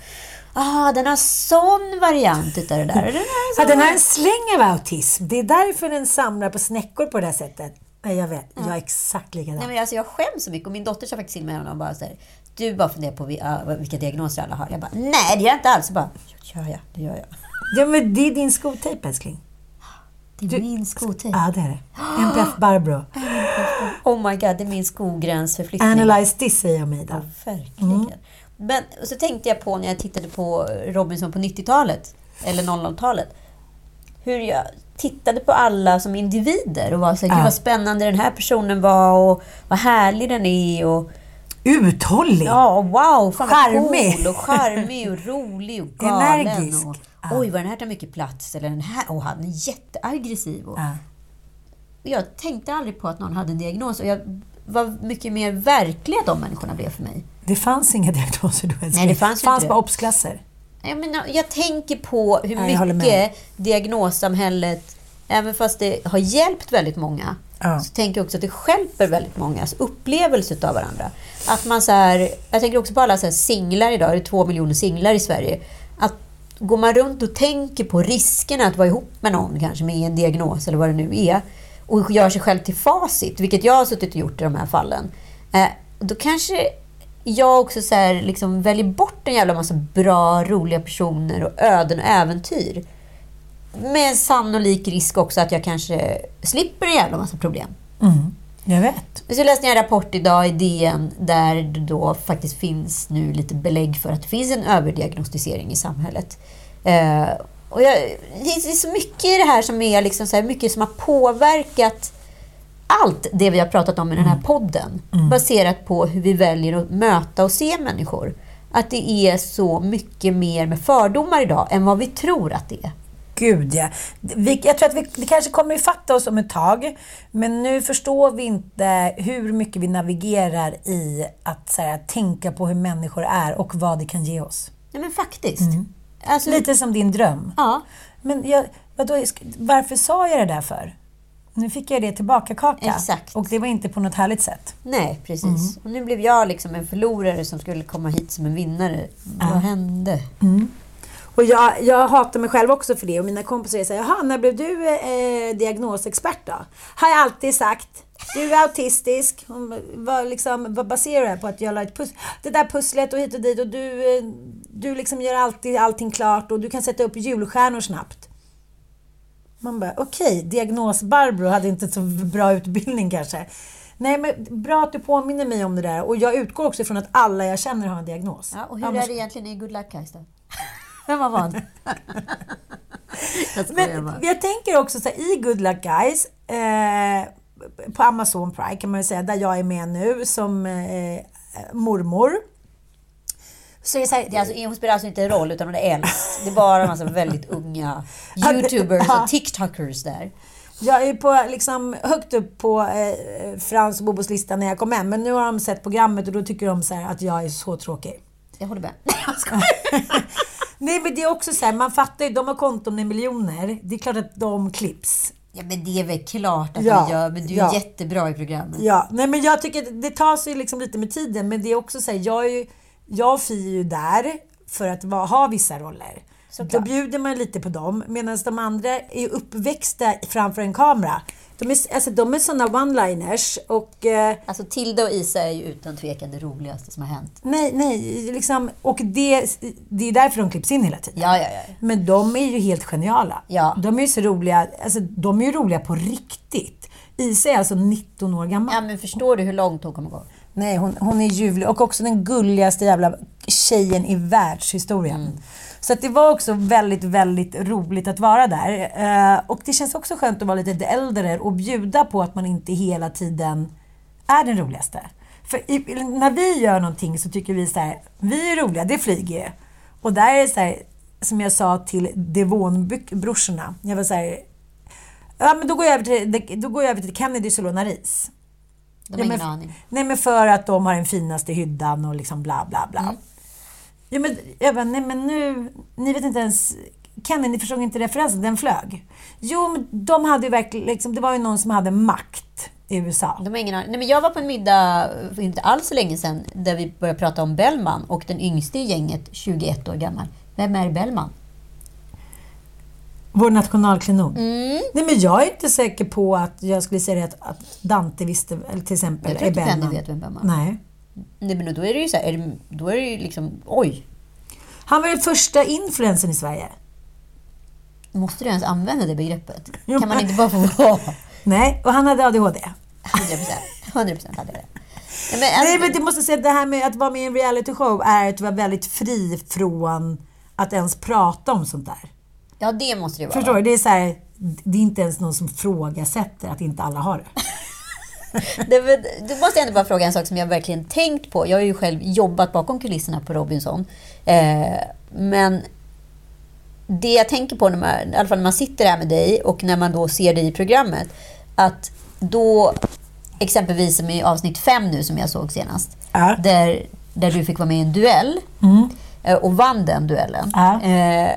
Ah, den har sån variant utav det där. Den har Ja, den har en släng av autism. Det är därför den samlar på snäckor på det här sättet. Nej, jag vet. Jag är exakt likadan. Nej, men alltså jag skäms så mycket. Och min dotter sa faktiskt till mig och bara så här, Du bara funderar på ah, vilka diagnoser alla har. Jag bara, nej det gör jag inte alls. Jag bara, ja, ja, det gör jag. Ja, men det är din skotejp, älskling. Det är min skotejp. Ja, det är det. NPF Barbro. Oh my god, det är min skogränsförflyttning. Analyze this, säger jag mig då. Verkligen. Men och så tänkte jag på när jag tittade på Robinson på 90-talet, eller 00-talet, hur jag tittade på alla som individer och var så här, Ja. vad spännande den här personen var och vad härlig den är och Uthållig! ja, wow, fan vad Charmig. cool och charmig och rolig och galen. Energisk. Och, Ja. Oj, vad den här tar mycket plats. Eller den här, och han är jätteaggressiv. Och, Ja. jag tänkte aldrig på att någon hade en diagnos och jag var mycket mer verkliga de människorna blev för mig. Det fanns inga diagnoser då, älskling. Nej, det fanns ju fanns bara det. obsklasser. Jag, menar, jag tänker på hur Ja, mycket diagnossamhället, även fast det har hjälpt väldigt många, Ja. så tänker jag också att det stjälper väldigt mångas upplevelse av varandra. Att man så här, jag tänker också på alla så singlar idag, det är två miljoner singlar i Sverige. Att går man runt och tänker på riskerna att vara ihop med någon, kanske med en diagnos eller vad det nu är, och gör sig själv till facit, vilket jag har suttit och gjort i de här fallen, eh, då kanske jag också så här, liksom väljer bort en jävla massa bra, roliga personer och öden och äventyr. Med en sannolik risk också att jag kanske slipper en jävla massa problem. Mm. Jag vet. Så läste jag en rapport idag i DN där det då faktiskt finns nu lite belägg för att det finns en överdiagnostisering i samhället. Eh, och jag, det är så mycket i det här som är liksom så här, mycket som har påverkat allt det vi har pratat om i den här podden. Baserat på hur vi väljer att möta och se människor. Att det är så mycket mer med fördomar idag än vad vi tror att det är. Gud ja. Vi, jag tror att vi, det kanske kommer ifatta oss om ett tag. Men nu förstår vi inte hur mycket vi navigerar i att så här, tänka på hur människor är och vad det kan ge oss. Nej men faktiskt. Alltså, Lite som din dröm. Ja. Men jag, vadå, varför sa jag det där för? Nu fick jag det tillbaka kaka. Exakt. Och det var inte på något härligt sätt. Nej, precis. Och nu blev jag liksom en förlorare som skulle komma hit som en vinnare. Vad hände? Och jag, jag hatar mig själv också för det. Och mina kompisar säger jaha, när blev du eh, diagnosexpert då? Har jag alltid sagt. Du är autistisk. Vad, liksom, vad baserar det här på? Att jag la ett pus- det där pusslet och hit och dit och du, eh, du liksom gör alltid allting klart och du kan sätta upp julstjärnor snabbt. Man bara, okej, diagnos Barbro hade inte så bra utbildning kanske. Nej, men bra att du påminner mig om det där. Och jag utgår också från att alla jag känner har en diagnos. Ja, och hur Annars- är det egentligen i Good Luck Guys då? Vem har vad? jag Men bara. jag tänker också så här, i Good Luck Guys, eh, på Amazon Prime kan man ju säga, där jag är med nu som eh, mormor. Så är det så här, Det är alltså, hon spelar alltså inte roll, utan hon är äldst. Det är bara en massa väldigt unga YouTubers och TikTokers där. jag är på, liksom, högt upp på eh, Frans och Bobos lista när jag kom hem. Men nu har de sett programmet och då tycker de så här att jag är så tråkig. Jag håller med. Nej men det är också så här, man fattar ju, de har konton med miljoner. Det är klart att de klipps. Ja, men det är väl klart att Ja, de gör, men du är ja. jättebra i programmet. Ja, nej men jag tycker att det tar sig liksom lite med tiden. Men det är också så här, jag, är ju, jag och Fi är ju där för att vara, ha vissa roller. Då bjuder man lite på dem. Medan de andra är uppväxta framför en kamera. De är, alltså, de är såna one-liners och... Eh, Alltså Tilda och Isa är ju utan tvekan det roligaste som har hänt. nej, nej, liksom, och det, det är därför de klipps in hela tiden. Ja, ja, ja. Men de är ju helt geniala. Ja. De är ju så roliga. Alltså, de är ju roliga på riktigt. Isa är alltså 19 år gammal. Ja, men förstår du hur långt hon kommer gå? Nej, hon, hon är ljuvlig och också den gulligaste jävla tjejen i världshistorien. Mm. Så det var också väldigt, väldigt roligt att vara där. Eh, och det känns också skönt att vara lite äldre och bjuda på att man inte hela tiden är den roligaste. För i, när vi gör någonting så tycker vi så här, vi är roliga, det flyger ju. Och där är det så här, som jag sa till Devon-brorsorna, jag var så här, ja men då går jag över till, då går jag över till Kennedys och lånar ris. De har ingen aning. Nej men för att de har den finaste hyddan och liksom bla bla bla. Mm. Ja, men, jag bara, nej men nu, ni vet inte ens, Kenny ni förstod inte referensen, den flög. Jo men de hade ju verkligen, liksom, det var ju någon som hade makt i USA. De har ingen aning. Nej, men jag var på en middag för inte alls så länge sedan där vi började prata om Bellman och den yngste i gänget, 21 år gammal. Vem är Bellman? Vår nationalklenod. Mm. Nej men jag är inte säker på att jag skulle säga det att, att Dante visste, eller till exempel, Jag tror inte Bellman. vet vem Bellman. Nej. Nej, men då är det ju så här, är det, då är det ju liksom, oj, Han var den första influensen i Sverige. måste du ens använda det begreppet? Kan man inte bara få vara? Nej, och han hade ADHD. 100 procent. 100 procent hade det. Men, alltså, Nej, men jag måste säga att det här med att vara med i en reality show är att vara väldigt fri från att ens prata om sånt där. Ja, det måste det vara. Förstår du? Det är så här, det är inte ens någon som frågasätter att inte alla har det. Det, då måste jag ändå bara fråga en sak som jag verkligen tänkt på. Jag har ju själv jobbat bakom kulisserna på Robinson. Eh, men det jag tänker på, när man, i alla fall när man sitter här med dig och när man då ser dig i programmet, att då, exempelvis i avsnitt fem nu som jag såg senast, Ja. där, där du fick vara med i en duell. eh, och vann den duellen. Ja. Eh,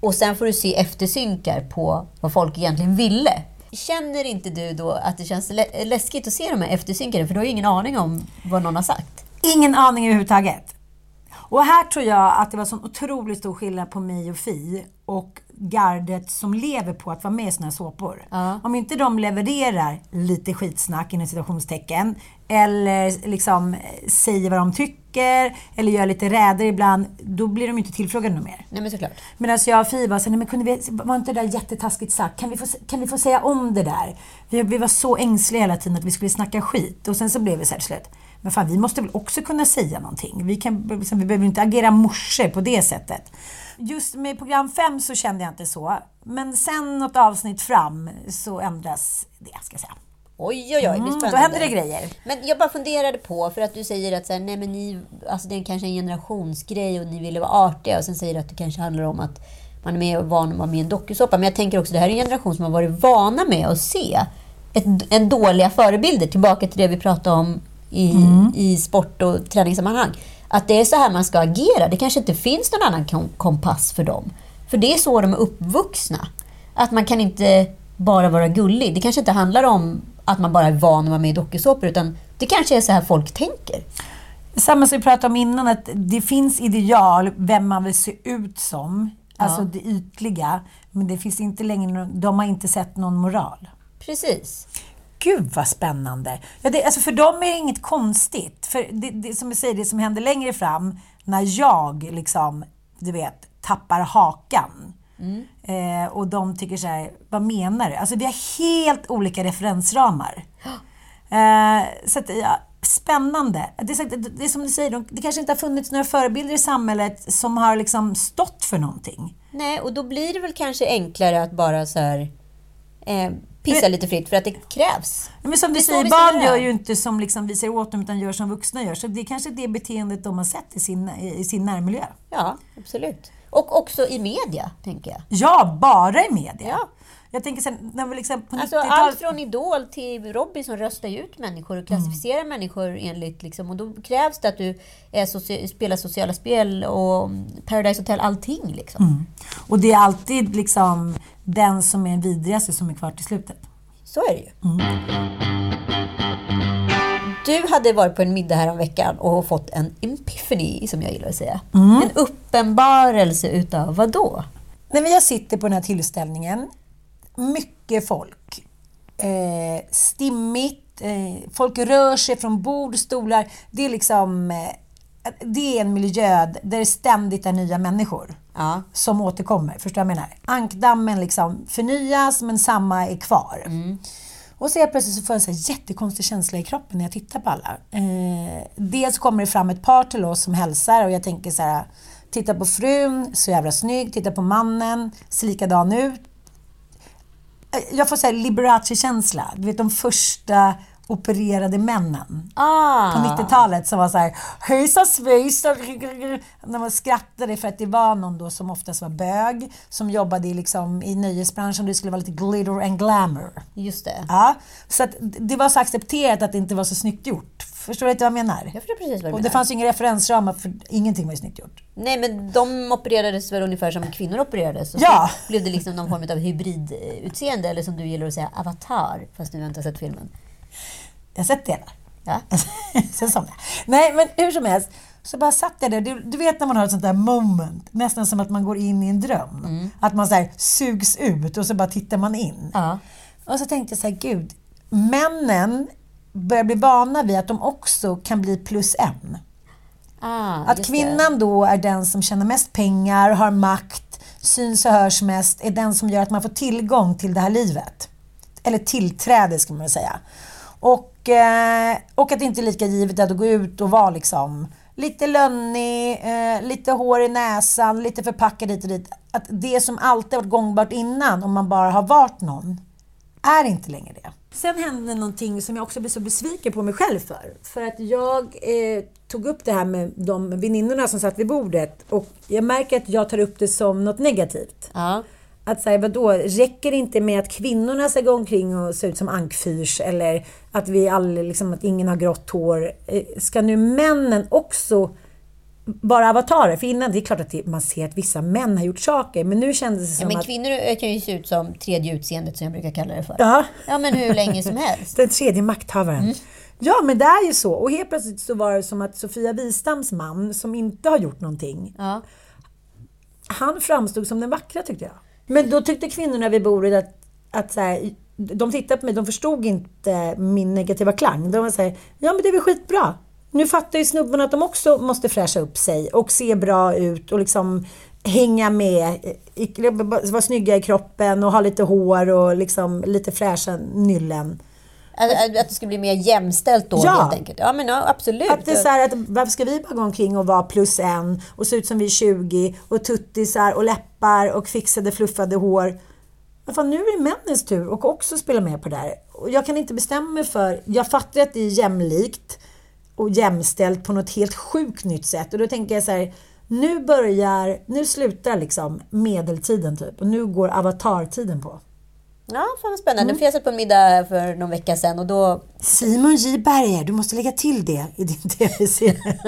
och sen får du se eftersynkar på vad folk egentligen ville. Känner inte du då att det känns läskigt att se de här eftersynkade? För du har ju ingen aning om vad någon har sagt. Ingen aning överhuvudtaget. Och här tror jag att det var sån otroligt stor skillnad på mig och Fi och gardet som lever på att vara med i såna här såpor. Ja. Om inte de levererar lite skitsnack inom situationstecken eller liksom eh, säger vad de tycker eller gör lite räder ibland, då blir de ju inte tillfrågade något mer. Nej men såklart. Medan jag och Fi var så nej men kunde vi, var inte det där jättetaskigt sagt? Kan vi få, kan vi få säga om det där? Vi, vi var så ängsliga hela tiden att vi skulle snacka skit. Och sen så blev vi så här till slut, men fan vi måste väl också kunna säga någonting? Vi, kan, liksom, vi behöver inte agera morsor på det sättet. Just med program 5 så kände jag inte så. Men sen något avsnitt fram så ändras det, ska jag säga. Oj, oj, oj. Mm, då händer det grejer. Men jag bara funderade på, för att du säger att så här, nej, men ni, alltså det är kanske en generationsgrej och ni ville vara artiga. Och sen säger du att det kanske handlar om att man är med och van att vara med i en dokusåpa. Men jag tänker också, det här är en generation som har varit vana med att se ett, en dåliga förebilder. Tillbaka till det vi pratade om i, Mm. i sport och träningssammanhang. Att det är så här man ska agera. Det kanske inte finns någon annan kom, kompass för dem. För det är så de är uppvuxna. Att man kan inte bara vara gullig. Det kanske inte handlar om att man bara är van att vara med i dokusåpor, utan det kanske är så här folk tänker. Samma som vi pratade om innan, att det finns ideal vem man vill se ut som. Alltså Ja. det ytliga. Men det finns inte längre, de har inte sett någon moral. Precis. Gud vad spännande! Ja, det, alltså för dem är det inget konstigt. För det, det, som jag säger, det som händer längre fram, när jag liksom, du vet, tappar hakan. Eh, och de tycker så här, vad menar du? Alltså vi har helt olika referensramar. Eh, så att, ja, spännande. Det är, så- det är som du säger, de, det kanske inte har funnits några förebilder i samhället som har liksom stått för någonting. Nej, och då blir det väl kanske enklare att bara så här, eh, pissa lite fritt, för att det krävs. Men som Det du säger, barn gör ju inte som liksom vi säger åt dem utan gör som vuxna gör. Så det är kanske det beteendet de har sett i sin, i sin närmiljö. Ja, absolut. Och också i media, tänker jag. Ja, bara i media. Ja. Jag tänker sen, när vi liksom på Alltså 90-talet... allt från Idol till Robinson röstar ju ut människor och klassificerar människor enligt liksom, och då krävs det att du är soci- spelar sociala spel och Paradise Hotel, allting liksom. Och det är alltid liksom den som är den vidrigaste som är kvar till slutet. Så är det ju. Du hade varit på en middag här om veckan och fått en epiphany, som jag gillar att säga. En uppenbarelse utav vad då? När vi sitter på den här tillställningen, mycket folk. Eh, stimmigt, eh, folk rör sig från bord, stolar. Det är liksom... Eh, det är en miljö där det ständigt är nya människor Ja. som återkommer. Förstår du vad jag menar? Ankdammen liksom förnyas, men samma är kvar. Och så helt plötsligt så får jag en så jättekonstig känsla i kroppen när jag tittar på alla. Eh, dels kommer det fram ett par till oss som hälsar och jag tänker så här, titta på frun, så jävla snygg, titta på mannen, ser likadan ut. Eh, Jag får säga Liberace-känsla. Du vet de första opererade männen Ah. på 90-talet som var så här hejsan svejsan. När man skrattade för att det var någon då som oftast var bög som jobbade i, liksom, i nöjesbranschen. Det skulle vara lite glitter and glamour. Just det. Ja, så att det var så accepterat att det inte var så snyggt gjort. Förstår du inte vad jag menar? Jag förstår precis vad du Och det fanns ju inga referensramar för ingenting var ju snyggt gjort. Nej, men de opererades väl ungefär som kvinnor opererades? Och Ja. så blev det liksom någon form av hybridutseende, eller som du gillar att säga, avatar, fast du inte har sett filmen. Jag har sett det. Ja. Sen somnade jag. Nej, men hur som helst. Så bara satt jag där. Du, du vet när man har ett sånt där moment, nästan som att man går in i en dröm. Att man så här sugs ut och så bara tittar man in. Ja. Och så tänkte jag så här, gud, männen börjar bli vana vid att de också kan bli plus en. Ah, Att kvinnan då är den som tjänar mest pengar, har makt, syns och hörs mest, är den som gör att man får tillgång till det här livet. Eller tillträde ska man väl säga. Och, eh, och att det inte är lika givet att gå ut och vara liksom lite lönnig, eh, lite hår i näsan, lite förpackad hit och dit. Att det som alltid varit gångbart innan, om man bara har varit någon, är inte längre det. Sen hände någonting som jag också blev så besviken på mig själv för. För att jag eh, tog upp det här med de väninnorna som satt vid bordet och jag märker att jag tar upp det som något negativt. Ja. Att säga vadå, räcker det inte med att kvinnorna ska gå omkring och se ut som ankfyrs eller att vi alla, liksom, att ingen har grått hår. Eh, Ska nu männen också bara avatarer. För innan, det är klart att det, man ser att vissa män har gjort saker, men nu kändes det Ja, som men att... kvinnor kan ju se ut som tredje utseendet som jag brukar kalla det för. Ja. Ja, men hur länge som helst. Den tredje makthavaren. Ja, men det är ju så. Och helt plötsligt så var det som att Sofia Wistams man, som inte har gjort någonting, Ja. han framstod som den vackra tyckte jag. Men då tyckte kvinnorna vid bordet att, att så här, de tittade på mig, de förstod inte min negativa klang. De var så här, ja men det är väl skitbra. Nu fattar ju snubbarna att de också måste fräscha upp sig och se bra ut och liksom hänga med, vara snygga i kroppen och ha lite hår och liksom lite fräscha nyllen. Att, det ska bli mer jämställt då Ja. helt enkelt. Ja, men ja, absolut. Att det är så här att varför ska vi bara gå omkring och vara plus en och se ut som vi är 20 och tuttisar och läppar och fixade fluffade hår. Men fan, nu är det männens tur och också spela med på det där. Och jag kan inte bestämma mig för, jag fattar att det är jämlikt och jämställt på något helt sjukt nytt sätt. Och då tänker jag så här, nu börjar, nu slutar liksom medeltiden typ och nu går avatartiden på. Ja, fan vad spännande. Mm. För jag satt på en middag för någon vecka sedan och då... Simon J Berger, du måste lägga till det i din tv-serie.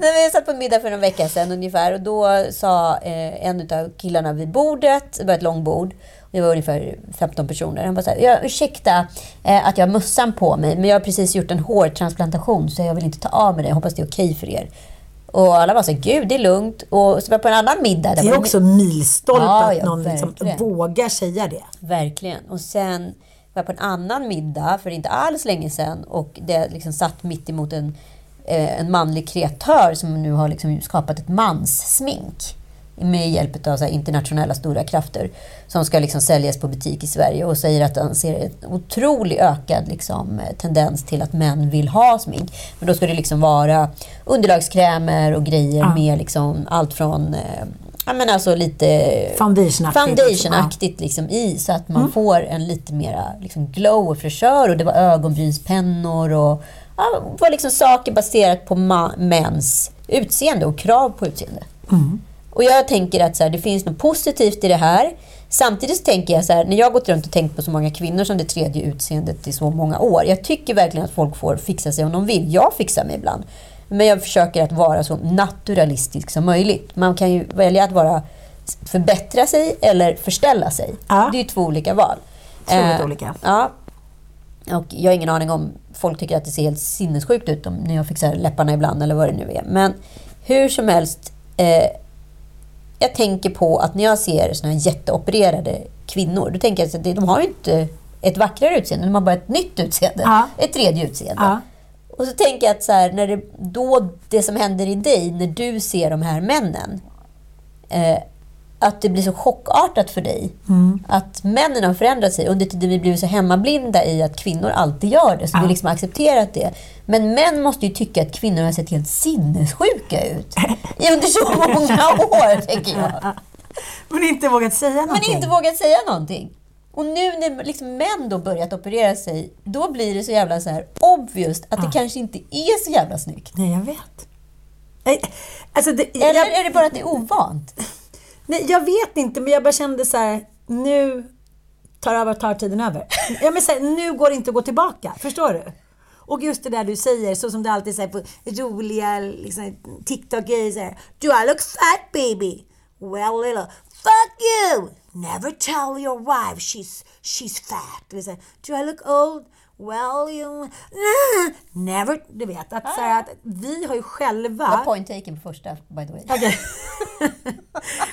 Jag satt på en middag för någon vecka sedan ungefär och då sa eh, en av killarna vid bordet, det var ett långbord, det var ungefär 15 personer. Han bara så här, ja, ursäkta eh, att jag har mössan på mig, men jag har precis gjort en hårtransplantation så jag vill inte ta av mig det. Jag hoppas det är okej för er. Och alla var så gud det är lugnt. Och så var jag på en annan middag. Det är också milstolpe Ja, att någon liksom vågar säga det. Verkligen. Och sen var jag på en annan middag för inte alls länge sedan och det liksom satt mitt emot en, eh, en manlig kreatör som nu har liksom skapat ett manssmink med hjälp av internationella stora krafter som ska liksom säljas på butik i Sverige och säger att han ser en otrolig ökad liksom, eh, tendens till att män vill ha smink. Men då ska det liksom vara underlagskrämer och grejer med liksom allt från eh, Ja men alltså lite Foundationaktigt. foundationaktigt liksom i så att man får en lite mera liksom glow och fräschör och det var ögonbrynspennor och ja, var liksom saker baserat på mäns utseende och krav på utseende. Och jag tänker att så här, det finns något positivt i det här. Samtidigt tänker jag så här, när jag har gått runt och tänkt på så många kvinnor som det tredje utseendet i så många år. Jag tycker verkligen att folk får fixa sig om de vill. Jag fixar mig ibland. Men jag försöker att vara så naturalistisk som möjligt. Man kan ju välja att vara förbättra sig eller förställa sig. Ja. Det är ju två olika val. Otroligt Eh, olika. Ja. Och jag har ingen aning om folk tycker att det ser helt sinnessjukt ut om, när jag fixar läpparna ibland eller vad det nu är. Men hur som helst. Eh, jag tänker på att när jag ser såna här jätteopererade kvinnor, då tänker jag att de har ju inte ett vackrare utseende, de har bara ett nytt utseende. Ja. Ett tredje utseende. Ja. Och så tänker jag att så här, när det, då, det som händer i dig när du ser de här männen, eh, att det blir så chockartat för dig. Att männen har förändrat sig. Under tiden vi blivit så hemmablinda i att kvinnor alltid gör det, så vi liksom har accepterat det. Men män måste ju tycka att kvinnor har sett helt sinnessjuka ut. Under så många år, tänker jag. Men inte vågat säga Men någonting. inte vågat säga någonting. Och nu när liksom män då börjat operera sig, då blir det så jävla så här obvious att det kanske inte är så jävla snyggt. Nej, jag vet. Alltså det, Eller jag, är det bara att det är ovant? Nej, jag vet inte, men jag bara kände så här, nu tar avatartiden över. Ja, men så här, nu går det inte att gå tillbaka. Förstår du? Och just det där du säger, så som du alltid säger på roliga liksom, TikTok-grejer. Do I look fat baby? Well little, fuck you! Never tell your wife she's, she's fat. Do I look old? Well you... Never... Du vet, att, så här, att vi har ju själva... Jag har point taken på första, by the way. Okej.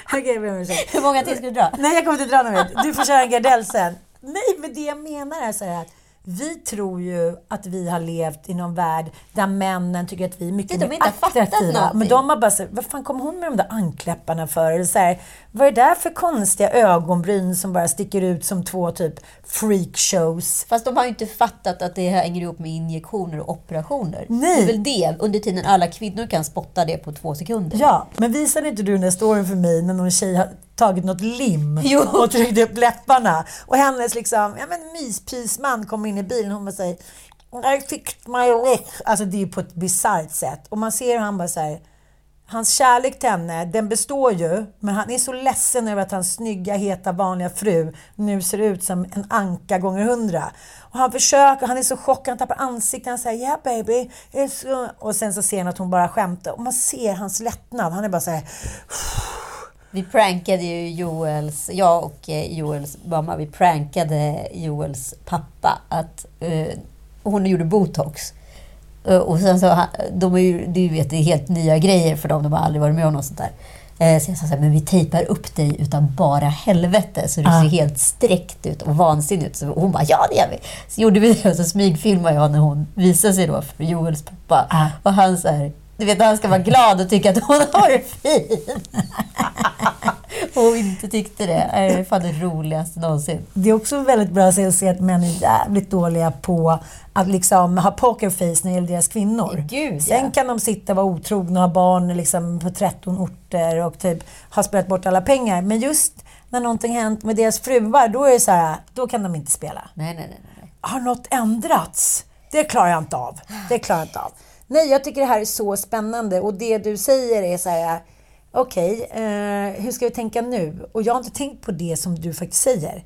Okej, jag ber om ursäkt. Hur många till ska du dra? Nej, jag kommer inte dra någon mer. Du får köra en Gardell sen. Nej, men det jag menar är så här att vi tror ju att vi har levt i någon värld där männen tycker att vi är mycket mer attraktiva. Men de har bara sagt, vad fan kom hon med de där ankläpparna för? Eller så här, vad är det där för konstiga ögonbryn som bara sticker ut som två typ freakshows? Fast de har ju inte fattat att det hänger ihop med injektioner och operationer. Nej. Det är väl det, under tiden alla kvinnor kan spotta det på två sekunder. Ja, men visade inte du den där storyn för mig när någon tjej har tagit något lim Jo. och tryckt upp läpparna och hennes liksom, ja men myspysman kom in i bilen och hon bara säger I fixed my lip. Alltså det är på ett bisarrt sätt. Och man ser hur han bara säger Hans kärlek till henne, den består ju, men han är så ledsen över att hans snygga, heta, vanliga fru nu ser ut som en anka gånger hundra. Och han försöker, han är så chockad, han tappar ansiktet, han säger yeah baby, it's och sen så ser han att hon bara skämtar. Och man ser hans lättnad, han är bara så här, Vi prankade ju Joels, jag och eh, Joels mamma, vi prankade Joels pappa att uh, hon gjorde botox. Eh, och sen så, de är ju, du vet, det är helt nya grejer för dem, de har aldrig varit med om något sånt där. Eh, Så jag sa så här, men vi tejpar upp dig utan bara helvete så du Ah. ser helt sträckt ut och vansinnig ut. Så hon bara, ja det gör vi. Så gjorde vi det och så smygfilmade jag när hon visade sig då för Joels pappa. Ah. Och han så här, du vet han ska vara glad och tycka att hon har det fin. och inte tyckte det. Det är fan det roligaste någonsin. Det är också väldigt bra att se att män är jävligt dåliga på att liksom ha pokerface när det gäller deras kvinnor. Gud, Sen ja. kan de sitta och vara otrogna och ha barn liksom på 13 orter och typ ha spelat bort alla pengar. Men just när någonting hänt med deras fruar, då är det så här, då kan de inte spela. Nej, nej, nej. nej. Har något ändrats? Det klarar jag inte av. Det klarar jag inte av. Nej, jag tycker det här är så spännande och det du säger är så här, okej, eh, hur ska vi tänka nu? Och jag har inte tänkt på det som du faktiskt säger.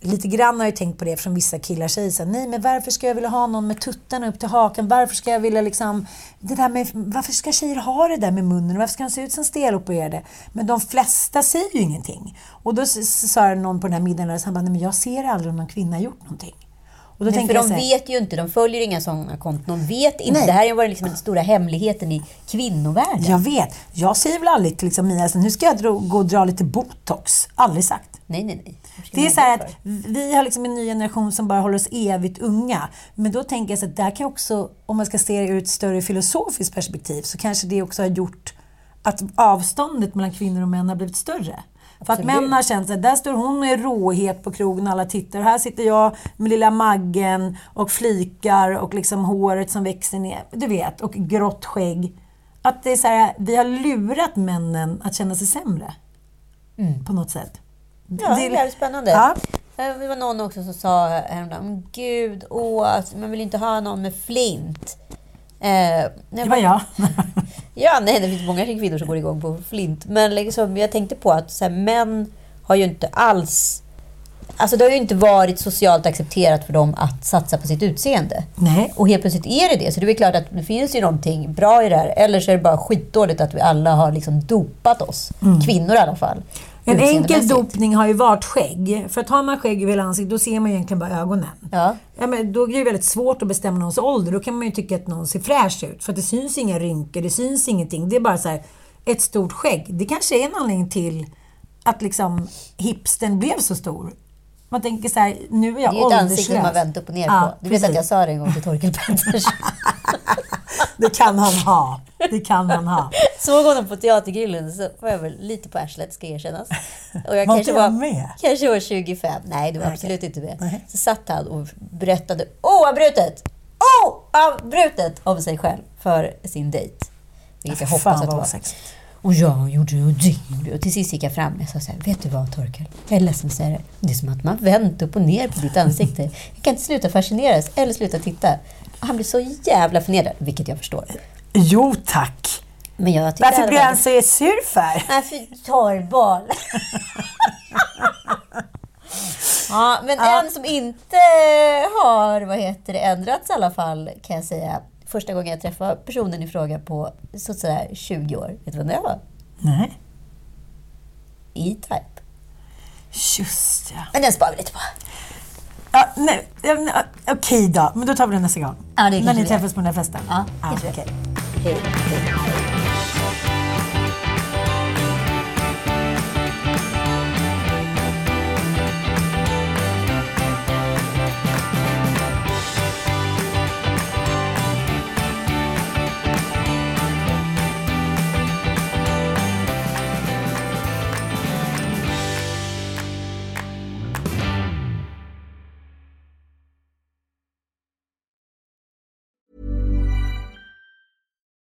Lite grann har jag tänkt på det från vissa killar säger så här, nej men varför ska jag vilja ha någon med tuttarna upp till hakan? Varför ska jag vilja liksom, det där med, varför ska tjejer ha det där med munnen? Varför ska de se ut som stelopererade? Men de flesta säger ju ingenting. Och då sa någon på den här middagen, han bara, nej men jag ser aldrig om någon kvinna har gjort någonting. Och då Nej, för de här, vet ju inte, de följer inga sådana konton. De vet inte. Nej. Det här har varit liksom den stora hemligheten i kvinnovärlden. Jag vet. Jag säger väl aldrig till liksom Mia, nu ska jag dra, gå och dra lite botox. Aldrig sagt. Nej, nej, nej. Det är så här att vi har liksom en ny generation som bara håller oss evigt unga. Men då tänker jag så att där kan också, om man ska se det ur ett större filosofiskt perspektiv, så kanske det också har gjort att avståndet mellan kvinnor och män har blivit större. För att män har känt att där står hon och är råhet på krogen och alla tittar. Här sitter jag med lilla maggen och flikar och liksom håret som växer ner. Du vet, och grått skägg. Att det är så här, vi har lurat männen att känna sig sämre. På något sätt. Mm. Ja, det är jävligt spännande. Ja. Eh, Det var någon också som sa häromdagen, "Men gud, åh, alltså, man vill inte ha någon med flint. Eh, Det var jag. Ja, nej, det finns många kvinnor som går igång på flint. Men liksom, jag tänkte på att så här, män har ju inte alls... Alltså det har ju inte varit socialt accepterat för dem att satsa på sitt utseende. Nej. Och helt plötsligt är det det. Så det är klart att det finns ju någonting bra i det här. Eller så är det bara skitdåligt att vi alla har liksom dopat oss. Kvinnor i alla fall. En enkel dopning har ju varit skägg. För att har man skägg över hela ansiktet, då ser man ju egentligen bara ögonen. Ja. Ja, men då är det väldigt svårt att bestämma någons ålder. Då kan man ju tycka att någon ser fräsch ut. För att det syns inga rynkor, det syns ingenting. Det är bara så här, ett stort skägg. Det kanske är en anledning till att liksom hipsten blev så stor. Man tänker så här, nu är jag Det är ju ett ansikte ålderslös. man vänt upp och ner Ja, på. Du vet att precis. jag sa det en gång till Torkel Pettersson. Det kan han ha. Det kan han ha. Såg honom på Teatergrillen så var jag väl lite på arslet, ska erkännas. Och jag Var kanske var, med? kanske var 25. Nej, du var Nej, absolut inte med. Så satt han och berättade oavbrutet, oavbrutet om sig själv för sin dejt. Vilket jag hoppas att det var. osexigt. Och jag gjorde och det. Och till sist gick jag fram och sa så här, vet du vad Torkel? Jag är ledsen att säga det. Det är som att man vänt upp och ner på ditt ansikte. Jag kan inte sluta fascineras eller sluta titta. Och han blev så jävla förnedrad, vilket jag förstår. Jo tack. Men jag Varför blir han så sur för? Nej, för torrboll. ja, men en som inte har vad heter det, ändrats i alla fall, kan jag säga. Första gången jag träffade personen i fråga på så säga 20 år. Vet du vem det var? Nej. E-Type. Just ja. Men den sparar vi lite på. ja nej, ja, nej, Okej då, men då tar vi det nästa gång. Ja, det När ni träffas på den här festen. Ja, kanske okej. Hej, hej.